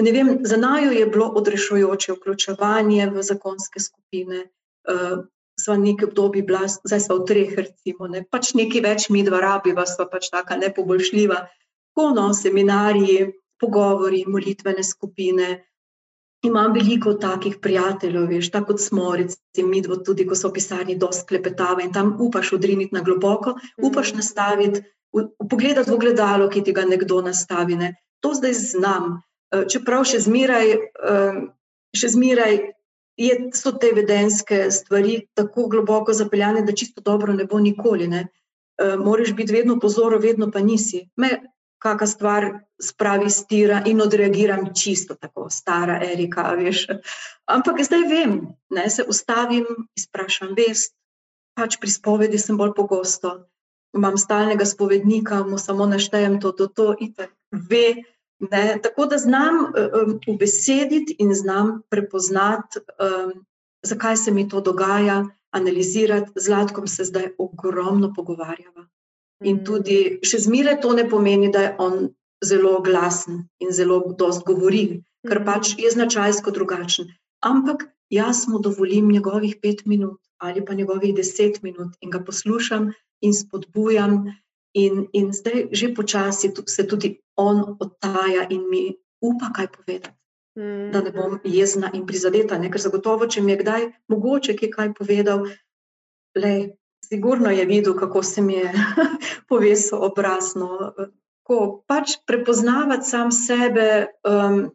ne vem, za najo je bilo odrešujoče vključevanje v zakonske skupine. Uh, sva nekaj obdobij bila, zdaj smo v treh, recimo, ne? pač nekaj več mi dva rabiva, sva pač taka nepoboljšljiva. Tako no, seminariji, pogovori, molitvene skupine. Imam veliko takih prijateljev, veš, tako kot smo, recimo, mi dva tudi, ko so v pisarni, dosti klepetava in tam upaš odriniti na globoko, upaš nastaviti, pogledati v ogledalo, ki ti ga nekdo nastavi. Ne. To zdaj znam, Eh, čeprav še zmeraj, eh, še zmeraj je, so te vedenske stvari tako globoko zapeljane, da čisto dobro ne bo nikoli. Ne. Eh, Moraš biti vedno pozoren, vedno pa nisi. Me kakšna stvar spravi iz tira in odreagiram čisto tako, stara Erika, veš. Ampak zdaj vem, ne, se ustavim, izprašam vest, pač pri spovedi sem bolj pogosto. Imam stalnega spovednika, mu samo naštejem to, to, to, itak ve. Ne, tako da znam um, ubesediti in znam prepoznati, um, zakaj se mi to dogaja, analizirati. Z Zlatkom se zdaj ogromno pogovarjava. In Mm. tudi še zmeraj to ne pomeni, da je on zelo glasen in zelo dost govori, ker Mhm. pač je značajsko drugačen. Ampak jaz mu dovolim njegovih pet minut ali pa njegovih deset minut in ga poslušam in spodbujam. In, in zdaj že počasi se tudi on odtaja in mi upa kaj povedati, Mm. da ne bom jezna in prizadeta. Ne? Ker zagotovo, če mi je kdaj mogoče kaj povedal, le, sigurno je videl, kako se mi je <laughs> povesil obraz. No. Ko pač prepoznavati sam sebe, um,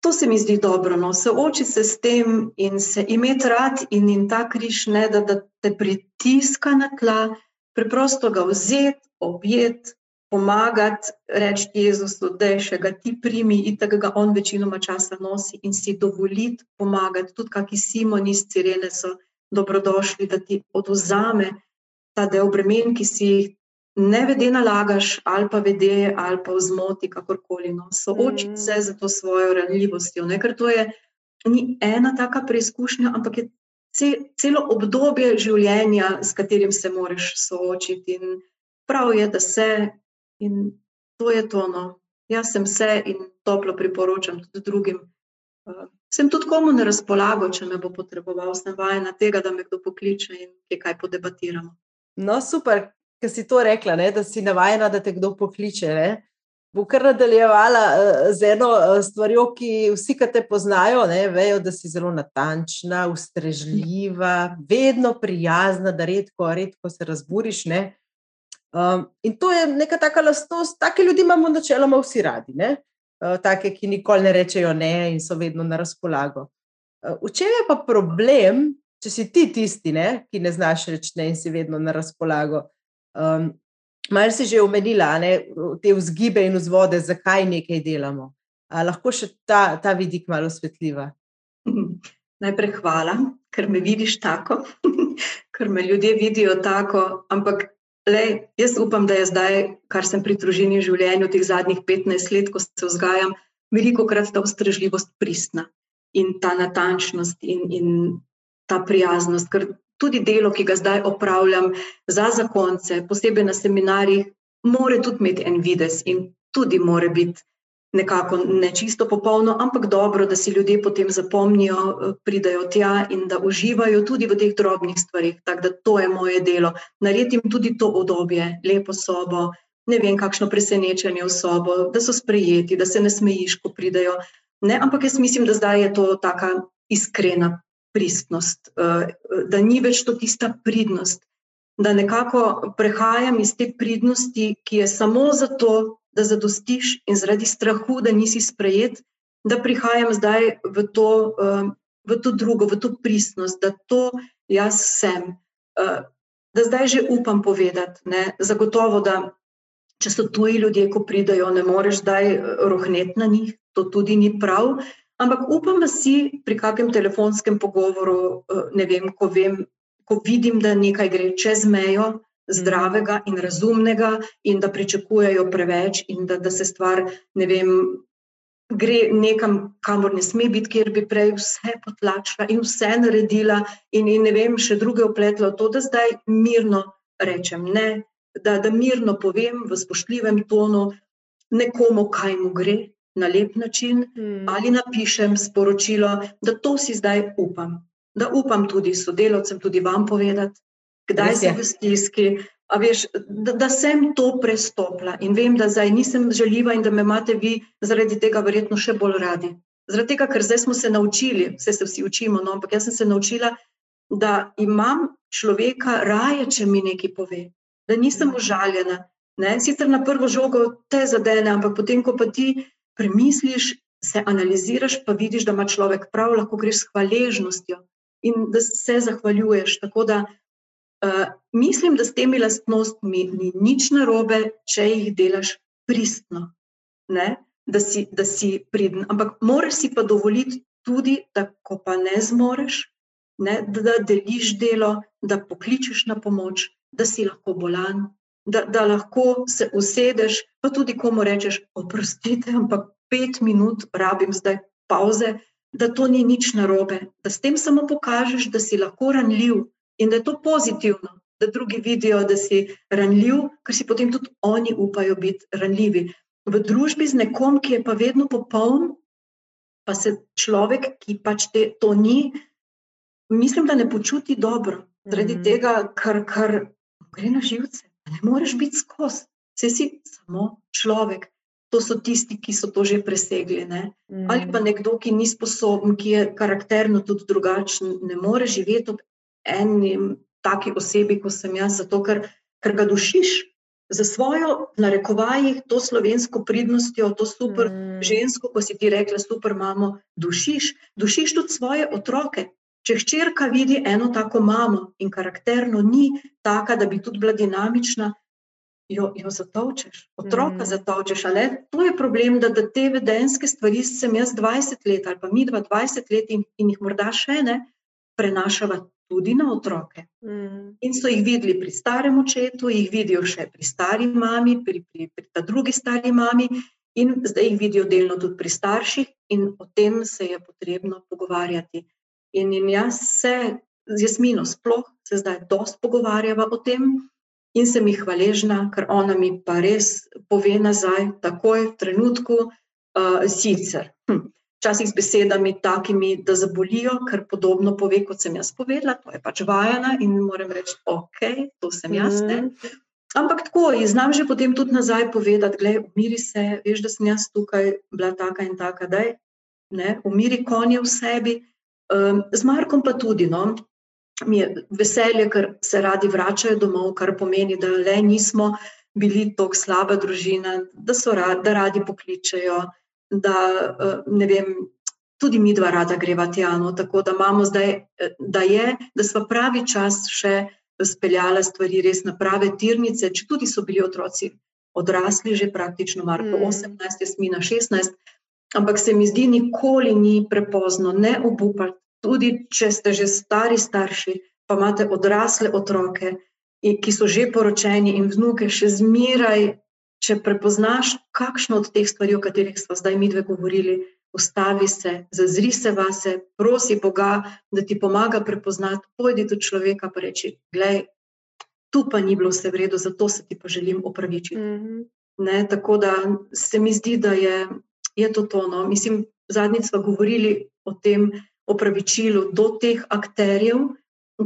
to se mi zdi dobro. No. Soočiti se s tem in se imeti rad, in, in ta križ ne da, da te pritiska na tla, preprosto ga vzeti, objeti, pomagati, reči Jezusu, da je še ga ti primi, in tako ga on večinoma časa nosi in si dovoliti pomagati. Tudi kaki Simoni iz Cirene so dobrodošli, da ti oduzame ta del bremen, ki si jih ne vede nalagaš, ali pa vede, ali pa v zmoti, kakorkoli. No. Soočiti Mm. se z to svojo ranljivostjo, ne? ker to je ni ena taka preizkušnja, ampak je ce, celo obdobje življenja, s katerim se moraš soočiti. In prav je, da se in to je to. No. Jaz sem se in toplo priporočam tudi drugim. Sem tudi komu na razpolago, če me bo potreboval, sem vajena tega, da me kdo pokliče in kje kaj podebatiramo. No, super, ker si to rekla, ne, da si navajena, da te kdo pokliče. Ne. Bo kar nadaljevala uh, z eno uh, stvarjo, ki vsi, ki te poznajo, ne, vejo, da si zelo natančna, ustrežljiva, vedno prijazna, da redko, redko se razburiš. Ne. Um, in to je neka taka lastnost, take ljudi imamo načeloma vsi radi. Ne. Uh, take, ki nikoli ne rečejo ne in so vedno na razpolago. Uh, v čem je pa problem, če si ti tisti, ne, ki ne znaš reči ne in si vedno na razpolago? Um, Malo si že omenila ne, te vzgibe in vzvode, zakaj nekaj delamo. A lahko še ta, ta vidik malo osvetljiva? <laughs> Najprej hvala, ker me vidiš tako, <laughs> ker me ljudje vidijo tako. Ampak lej, jaz upam, da je zdaj, kar sem pri družini življenju, teh zadnjih 15 let, ko se vzgajam, veliko krat ta ustrežljivost pristna in ta natančnost in, in ta prijaznost. Ker tudi delo, ki ga zdaj opravljam za zakonce, posebej na seminarjih, mora tudi imeti en vides in tudi mora biti nekako ne čisto popolno, ampak dobro, da si ljudje potem zapomnijo, eh, pridajo tja in da uživajo tudi v teh drobnih stvarih. Tako da to je moje delo. Naredim tudi to obdobje, lepo sobo, ne vem, kakšno presenečenje v sobo, da so sprejeti, da se ne smejiš, ko pridajo. Ne, ampak jaz mislim, da zdaj je to taka iskrena pristnost, eh, da ni več to tista pridnost, da nekako prehajam iz te pridnosti, ki je samo zato, da zadostiš in zaradi strahu, da nisi sprejet, da prihajam zdaj v to, v to drugo, v to pristnost, da to jaz sem. Da zdaj že upam povedati, ne, zagotovo, da če so tuji ljudje, ko pridajo, ne moreš zdaj rohneti na njih, to tudi ni prav. Ampak upam, da si pri kakšnem telefonskem pogovoru, ne vem, ko vem, ko vidim, da nekaj gre čez mejo zdravega in razumnega, in da pričakujejo preveč, in da, da se stvar, ne vem, gre nekam, kamor ne sme biti, kjer bi prej vse potlačila in vse naredila, in, in ne vem, še druge opletla v to, da zdaj mirno rečem ne, da, da mirno povem v spoštljivem tonu nekomu, kaj mu gre. Na lep način, mm. ali napišem sporočilo, da to si zdaj upam, da upam tudi sodelavcem, tudi vam povedati, kdaj sem v stiski. Veš, da, da sem to prestopila in vem, da zdaj nisem žaljiva in da me imate vi zaradi tega verjetno še bolj radi. Zaradi tega, ker zdaj smo se naučili, vse se vsi učimo, no, ampak jaz sem se naučila, da imam človeka raje, če mi nekaj pove, da nisem užaljena. Ne? Sicer na prvo žogo te zadene, ampak potem, ko pa ti premisliš, se analiziraš, pa vidiš, da ima človek prav, lahko greš s hvaležnostjo in da se zahvaljuješ. Tako da uh, mislim, da s temi lastnostmi ni nič narobe, če jih delaš pristno, ne? da si, da si pridn. Ampak moraš si pa dovoliti tudi, da ko pa ne zmoreš, ne? Da, deliš delo, da pokličeš na pomoč, da si lahko bolan. Da, da lahko se usedeš, pa tudi komu rečeš: Oprostite, ampak pet minut rabim zdaj pauze, da to ni nič narobe, da s tem samo pokažeš, da si lahko ranljiv in da je to pozitivno, da drugi vidijo, da si ranljiv, ker si potem tudi oni upajo biti ranljivi. V družbi z nekom, ki je pa vedno popoln, pa se človek, ki pač te, to ni, mislim, da ne počuti dobro, zaradi mm -hmm. tega, ker, ker gre na živce. Ne moreš biti skozi, vse si samo človek to so tisti, ki so to že presegli. Mm. Ali pa nekdo, ki ni sposoben, ki je karakterno tudi drugačen, ne more živeti ob eni taki osebi, kot sem jaz, zato ker, ker ga dušiš. Za svojo, na rekovajih, to slovensko pridnostjo, to super mm. žensko, ko si ti rekla, super mamo, dušiš, dušiš tudi svoje otroke. Če hčerka vidi eno tako mamo in karakterno ni taka, da bi tudi bila dinamična, jo, jo zatovčeš, otroka mm. zatovčeš. Ali to je problem, da, da te vedenske stvari sem jaz 20 let ali pa mi 20 let in, in jih morda še ne prenašava tudi na otroke. Mm. In so jih videli pri starem očetu, jih vidijo še pri stari mami, pri, pri, pri ta drugi stari mami. In zdaj jih vidijo delno tudi pri starših, in o tem se je potrebno pogovarjati. In, in jaz se z Jasmino, sploh se zdaj dosti pogovarjava o tem, in sem jih hvaležna, ker ona mi pa res pove nazaj, takoj v trenutku, uh, sicer. Hm. Včasih z besedami takimi, da zabolijo, ker podobno pove, kot sem jaz povedala, to je pač vajana in moram reči, ok, to sem jaz. Ne? Mhm. Ampak tako, znam že potem tudi nazaj povedati, gledaj, umiri se, veš, da sem jaz tukaj bila taka in taka, da je, umiri konje v sebi. Um, z Markom pa tudi, no, mi je veselje, ker se radi vračajo domov, kar pomeni, da le nismo bili tako slaba družina, da so radi, da radi pokličejo, da eh, ne vem. Tudi mi dva rada greva tjano, tako da imamo zdaj, eh, da je, da smo pravi čas še speljali stvari res na prave tirnice, če tudi so bili otroci odrasli, že praktično Marko mm. 18, Jasmina 16, ampak se mi zdi, nikoli ni prepozno, ne obupati, tudi če ste že stari starši, pa imate odrasle otroke, ki so že poročeni in vnuke, še zmeraj, če prepoznaš kakšno od teh stvari, o katerih smo zdaj mi dve govorili, ustavi se, zazri se vase, prosi Boga, da ti pomaga prepoznati, pojdi do človeka in reči: Glej, tu pa ni bilo vse v redu, zato se ti pa želim opravičiti. Mm -hmm. ne, tako da se mi zdi, da je, je to tono. Mislim, zadnjič smo govorili o tem, opravičilu do teh akterjev,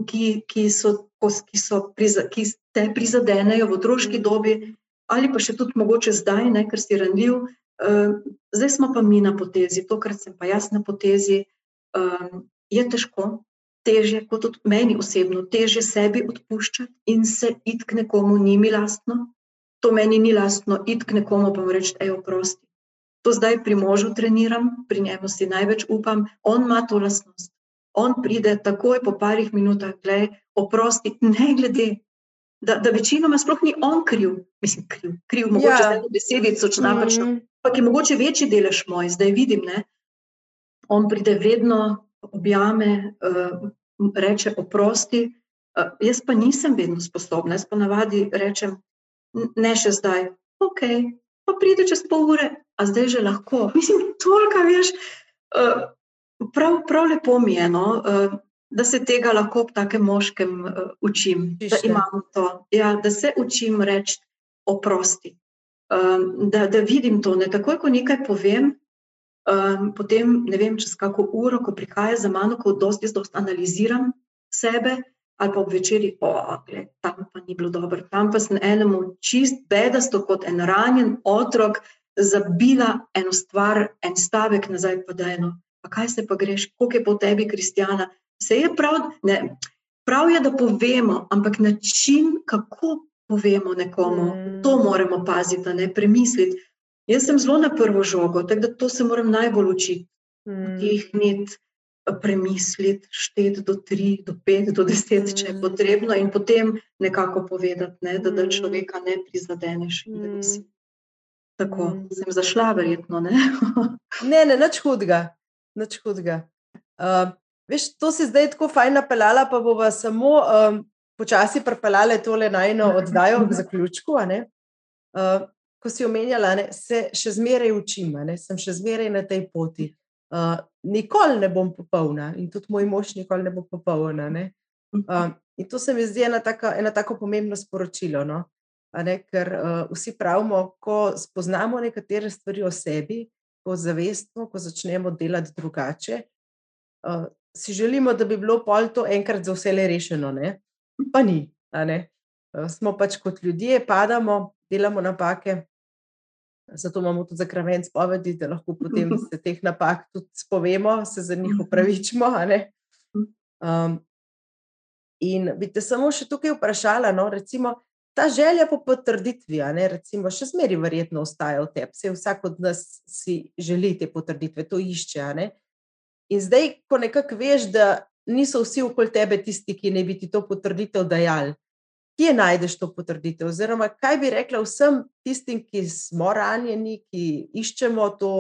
ki, ki, so, ki, so priza, ki te prizadenejo v otroški dobi, ali pa še tudi mogoče zdaj, ne, ker si ranljiv. Uh, zdaj smo pa mi na potezi, tokrat sem pa jaz na potezi. Uh, je težko, teže kot tudi meni osebno, teže sebi odpuščati in se id k nekomu, ni mi lastno. to meni ni lastno, id k nekomu pa mu reči, ej, oprosti. To zdaj pri možu treniram, pri njemu si največ upam, on ima to lastnost. On pride takoj po parih minutah, gledaj, oprosti, ne glede. Da, da večinoma sploh ni on kriv, mislim, kriv, kriv mogoče ja. za besedico, če napačno, mm -hmm. ampak je mogoče večji delež moj, zdaj vidim, ne. On pride vedno, objame, uh, reče oprosti, uh, jaz pa nisem vedno sposobna, jaz pa navadi rečem, ne še zdaj, ok, pa pride čez pol ure, a zdaj že lahko. Mislim, toliko, veš, uh, prav, prav lepo mi je, no, uh, da se tega lahko ob takem moškem uh, učim, Pište. da imam to, ja, da se učim reči oprosti. Um, da, da vidim to, ne takoj, ko nekaj povem, um, potem ne vem, čez kako uro, ko prihaja za mano, ko dosti, dosti analiziram sebe, ali pa ob večerji, ogle, tam pa ni bilo dobro, tam pa sem enemu čist bedasto kot en ranjen otrok zabila eno stvar, en stavek nazaj, pa da eno, pa kaj se pa greš, koliko je po tebi kristjana. Se je prav, ne, prav je, da povemo, ampak način, kako povemo nekomu, mm. to moramo paziti, ne premisliti. Jaz sem zelo na prvo žogo, tako da to se moram najbolj učiti. Mm. Tihniti, premisliti, šteti do tri, do pet, do deset, če je mm. potrebno, in potem nekako povedati, ne, da, da mm. človeka ne prizadeneš. Mm. Tako sem zašla, verjetno. Ne, <laughs> ne, ne nič hudega. Nič hudega. Uh, veš, to si zdaj tako fajn napeljala, pa bomo samo um, počasi prepeljali tole najno oddajo k zaključku. Uh, ko si omenjala, ne, se še zmeraj učim, ne, sem še zmeraj na tej poti uh, nikoli ne bom popolna in tudi moj mož nikoli ne bo popolna. Ne? Uh, in to se mi zdi ena tako, ena tako pomembno sporočilo. No? Ne, ker uh, vsi pravimo, ko spoznamo nekatere stvari o sebi, ko zavestno, ko začnemo delati drugače, uh, si želimo, da bi bilo pol to enkrat za vse le rešeno, ne? pa ni. Uh, smo pač kot ljudje, padamo, delamo napake, Zato imamo tudi zakrament spovedi, da lahko potem <laughs> se teh napak tudi spovemo, se za njih upravičimo. Um, in bi te samo še tukaj vprašala, no, recimo, ta želja po potrditvi, ne, recimo, še zmeri verjetno ostaja v tebi, vsak od nas si želi te potrditve, to išče. Ne. In zdaj, ko nekako veš, da niso vsi okoli tebe tisti, ki ne bi ti to potrditev dajali kje najdeš to potrditev? Oziroma, kaj bi rekla vsem tistim, ki smo ranjeni, ki iščemo to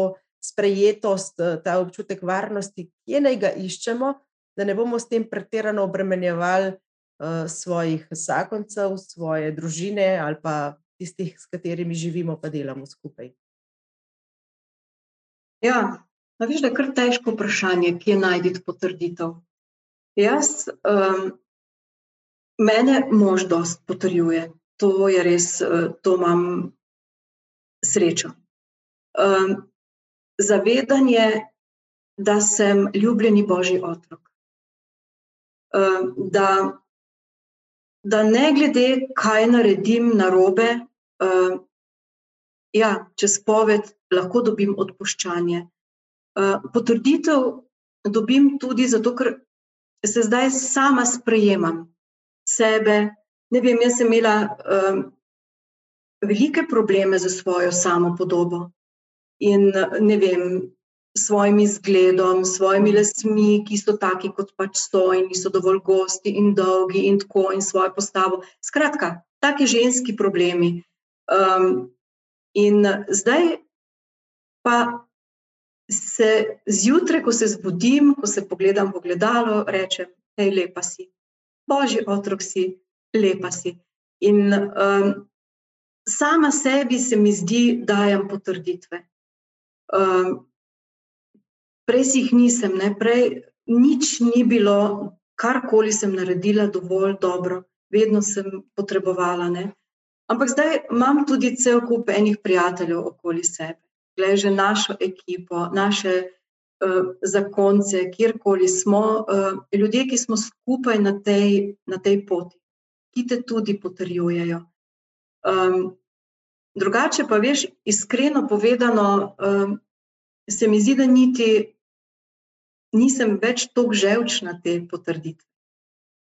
sprejetost, ta občutek varnosti, kje naj ga iščemo, da ne bomo s tem pretirano obremenjevali uh, svojih zakoncev, svoje družine ali pa tistih, s katerimi živimo, pa delamo skupaj. Ja, viš, da je kar težko vprašanje, kje najdete potrditev. Jaz um, Mene mož dosti potrjuje, to je res, eh, to imam srečo. Um, zavedanje, da sem ljubljeni božji otrok. Um, da, da ne glede, kaj naredim na robe, um, ja, čez poved lahko dobim odpuščanje. Uh, potrditev dobim tudi zato, ker se zdaj sama sprejemam sebe. Ne vem, jaz sem imela um, velike probleme za svojo samo podobo in ne vem, svojim izgledom, svojimi lasmi, ki so taki, kot pač so, in niso dovolj gosti in dolgi, in tako, in svojo postavo. Skratka, taki ženski problemi. Um, in zdaj pa se zjutraj, ko se zbudim, ko se pogledam v gledalo, rečem, hej, lepa si božji otrok si, lepa si. In um, sama sebi se mi zdi, da dajem potrditve. Um, prej si jih nisem, ne? prej nič ni bilo, karkoli sem naredila, dovolj dobro, vedno sem potrebovala. Ne? Ampak zdaj imam tudi cel kup enih prijateljev okoli sebe, gledaj že našo ekipo, naše. Eh, zakonce, kjerkoli smo, eh, ljudje, ki smo skupaj na tej, na tej poti, ki te tudi potrjujejo. Um, drugače pa, veš, iskreno povedano, um, se mi zdi, da niti nisem več tako ževčna te potrditve.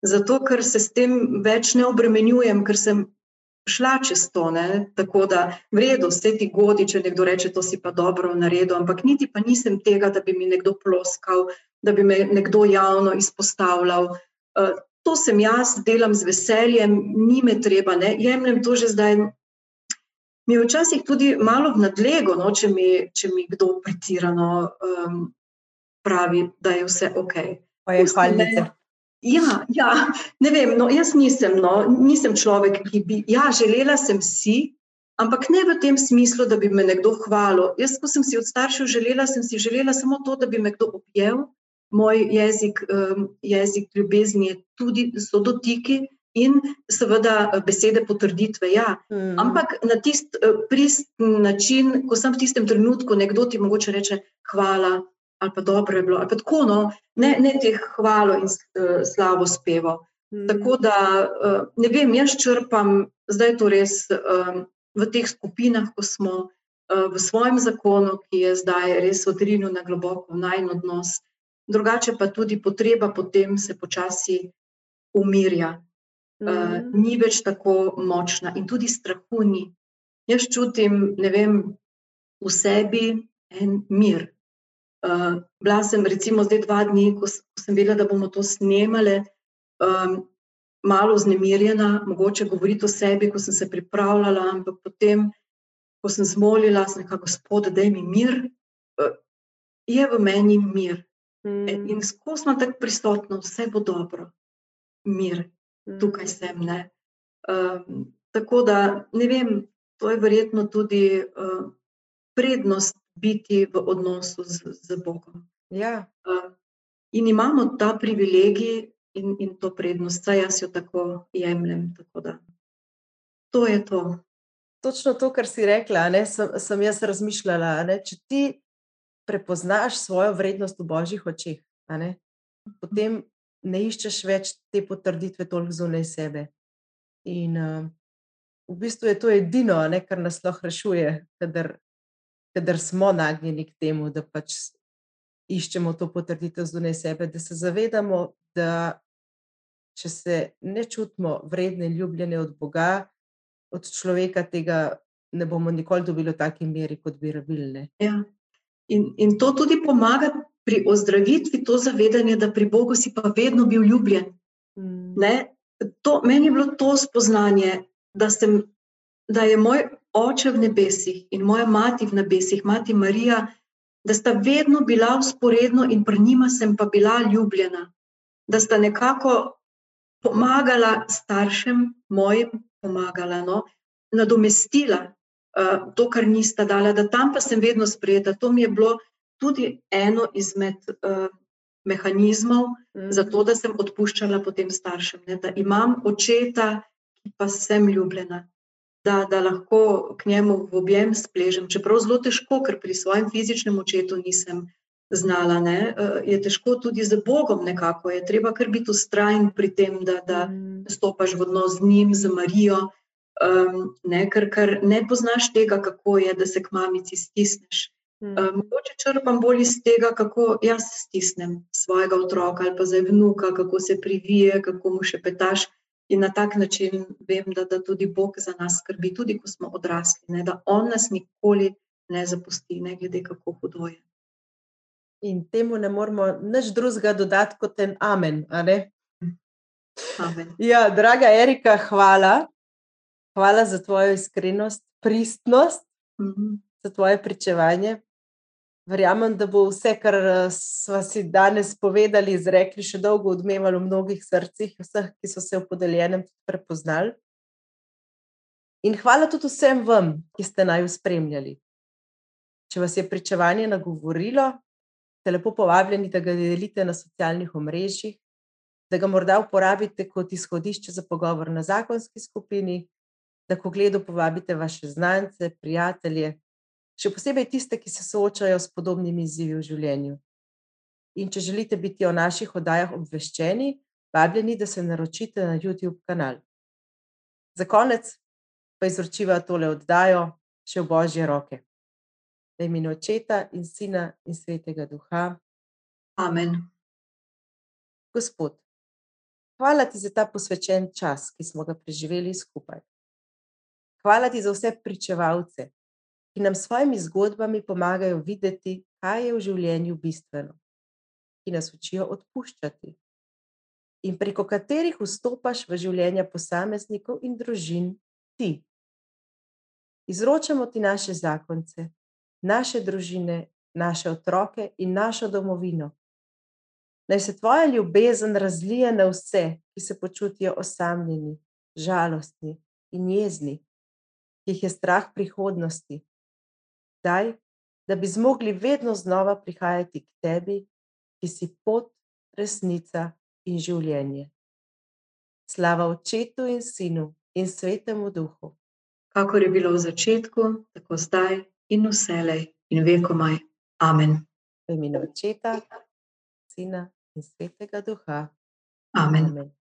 Zato, ker se s tem več ne obremenjujem, ker sem šla čez to. Ne? Tako da, v redu, vse ti godi, če nekdo reče, to si pa dobro naredil, ampak niti pa nisem tega, da bi mi nekdo ploskal, da bi me nekdo javno izpostavljal. Uh, to sem jaz, delam z veseljem, ni me treba, ne? jemljem to že zdaj. Mi je včasih tudi malo v nadlego, no, če, mi, če mi kdo pretirano um, pravi, da je vse ok. Pa je hvalite. Ja, ja, ne vem, no, jaz nisem, no, nisem človek, ki bi, ja, želela sem si, ampak ne v tem smislu, da bi me nekdo hvalil. Jaz, ko sem si od staršev želela, sem si želela samo to, da bi me kdo objel. Moj jezik, um, jezik ljubezni je tudi so dotiki in seveda besede potrditve. Ja. Mm. Ampak na tisti pristen način, ko sem v tistem trenutku, nekdo ti mogoče reče hvala ali pa dobro je bilo, ali pa tako, no, ne, ne teh hvalo in uh, slavo spevo. Mm. Tako da, uh, ne vem, jaz črpam, zdaj to res um, v teh skupinah, ko smo uh, v svojem zakonu, ki je zdaj res odrinil na globoko najn odnos, drugače pa tudi potreba potem se počasi umirja. Mm. Uh, ni več tako močna in tudi strahu ni. Jaz čutim, ne vem, v sebi en mir, Uh, bila sem recimo zdaj dva dni, ko, ko sem vedela, da bomo to snemali, um, malo znemirjena, mogoče govoriti o sebi, ko sem se pripravljala, ampak potem, ko sem zmolila, sem rekla, gospod, da mi mir, uh, je v meni mir. Mm. In, skozi smo tako prisotni, vse bo dobro, mir, mm. tukaj sem. Um, tako da, ne vem, to je verjetno tudi uh, prednost biti v odnosu z, z Bogom. Ja. In imamo ta privilegij in, in to prednost, saj jaz jo tako jemljem. Tako da, to je to. Točno to, kar si rekla, ne, sem, sem jaz razmišljala. Ne, če ti prepoznaš svojo vrednost v božjih očeh, ne, potem ne iščeš več te potrditve toliko zunaj sebe. In uh, v bistvu je to edino, ne, kar nas lahko rešuje, kadar ker smo nagnjeni k temu, da pač iščemo to potrditev zunaj sebe, da se zavedamo, da če se ne čutimo vredne, ljubljene od Boga, od človeka, tega ne bomo nikoli dobili v taki meri, kot bi rabili. Ja. In, in to tudi pomaga pri ozdravitvi, to zavedanje, da pri Bogu si pa vedno bil ljubljen. Mm. To, meni je bilo to spoznanje, da, sem, da je moj oče v nebesih in moja mati v nebesih, mati Marija, da sta vedno bila usporedno in pri njima sem pa bila ljubljena, da sta nekako pomagala staršem mojim, pomagala, no, nadomestila uh, to, kar nista dala, da tam pa sem vedno sprejeta. To mi je bilo tudi eno izmed uh, mehanizmov mm. za to, da sem odpuščala potem staršem, ne, da imam očeta, ki pa sem ljubljena da, da lahko k njemu v objem spležem. Čeprav zelo težko, ker pri svojem fizičnem očetu nisem znala, ne, eh, je težko tudi z Bogom nekako. Je treba kar biti ustrajen pri tem, da, da mm. stopaš v odnos z njim, z Marijo. Um, ne, ker, ker ne poznaš tega, kako je, da se k mamici stisneš. Um, mogoče črpam bolj iz tega, kako jaz stisnem svojega otroka ali pa zdaj vnuka, kako se privije, kako mu še petaš. In na tak način vem, da, da tudi Bog za nas skrbi, tudi ko smo odrasli, ne, da On nas nikoli ne zapusti, ne glede kako hudo je. In temu ne moremo nič drugega dodati kot en amen. amen. Ja, draga Erika, hvala. Hvala za tvojo iskrenost, pristnost, mm -hmm. za tvoje pričevanje. Verjamem, da bo vse, kar eh, smo si danes povedali, izrekli, še dolgo odmevalo v mnogih srcih, vseh, ki so se v podeljenem prepoznali. In hvala tudi vsem vam, ki ste naj spremljali. Če vas je pričevanje nagovorilo, ste lepo povabljeni, da ga delite na socialnih omrežjih, da ga morda uporabite kot izhodišče za pogovor na zakonski skupini, da ko gledo povabite vaše znance, prijatelje še posebej tiste, ki se soočajo s podobnimi izzivi v življenju. In če želite biti o naših oddajah obveščeni, vabljeni, da se naročite na YouTube kanal. Za konec pa izročiva tole oddajo še v božje roke. Da imenu očeta in sina in svetega duha. Amen. Gospod, hvala ti za ta posvečen čas, ki smo ga preživeli skupaj. Hvala ti za vse pričevalce, ki nam s svojimi zgodbami pomagajo videti, kaj je v življenju bistveno, ki nas učijo odpuščati in preko katerih vstopaš v življenja posameznikov in družin ti. Izročamo ti naše zakonce, naše družine, naše otroke in našo domovino. Naj se tvoja ljubezen razlije na vse, ki se počutijo osamljeni, žalostni in jezni, ki jih je strah prihodnosti. Daj, da bi zmogli vedno znova prihajati k tebi, ki si pot, resnica in življenje. Slava Očetu in Sinu in Svetemu Duhu. Kakor je bilo v začetku, tako zdaj in vselej in vekomaj. Amen. V imenu Očeta, Sina in Svetega Duha. Amen. Amen.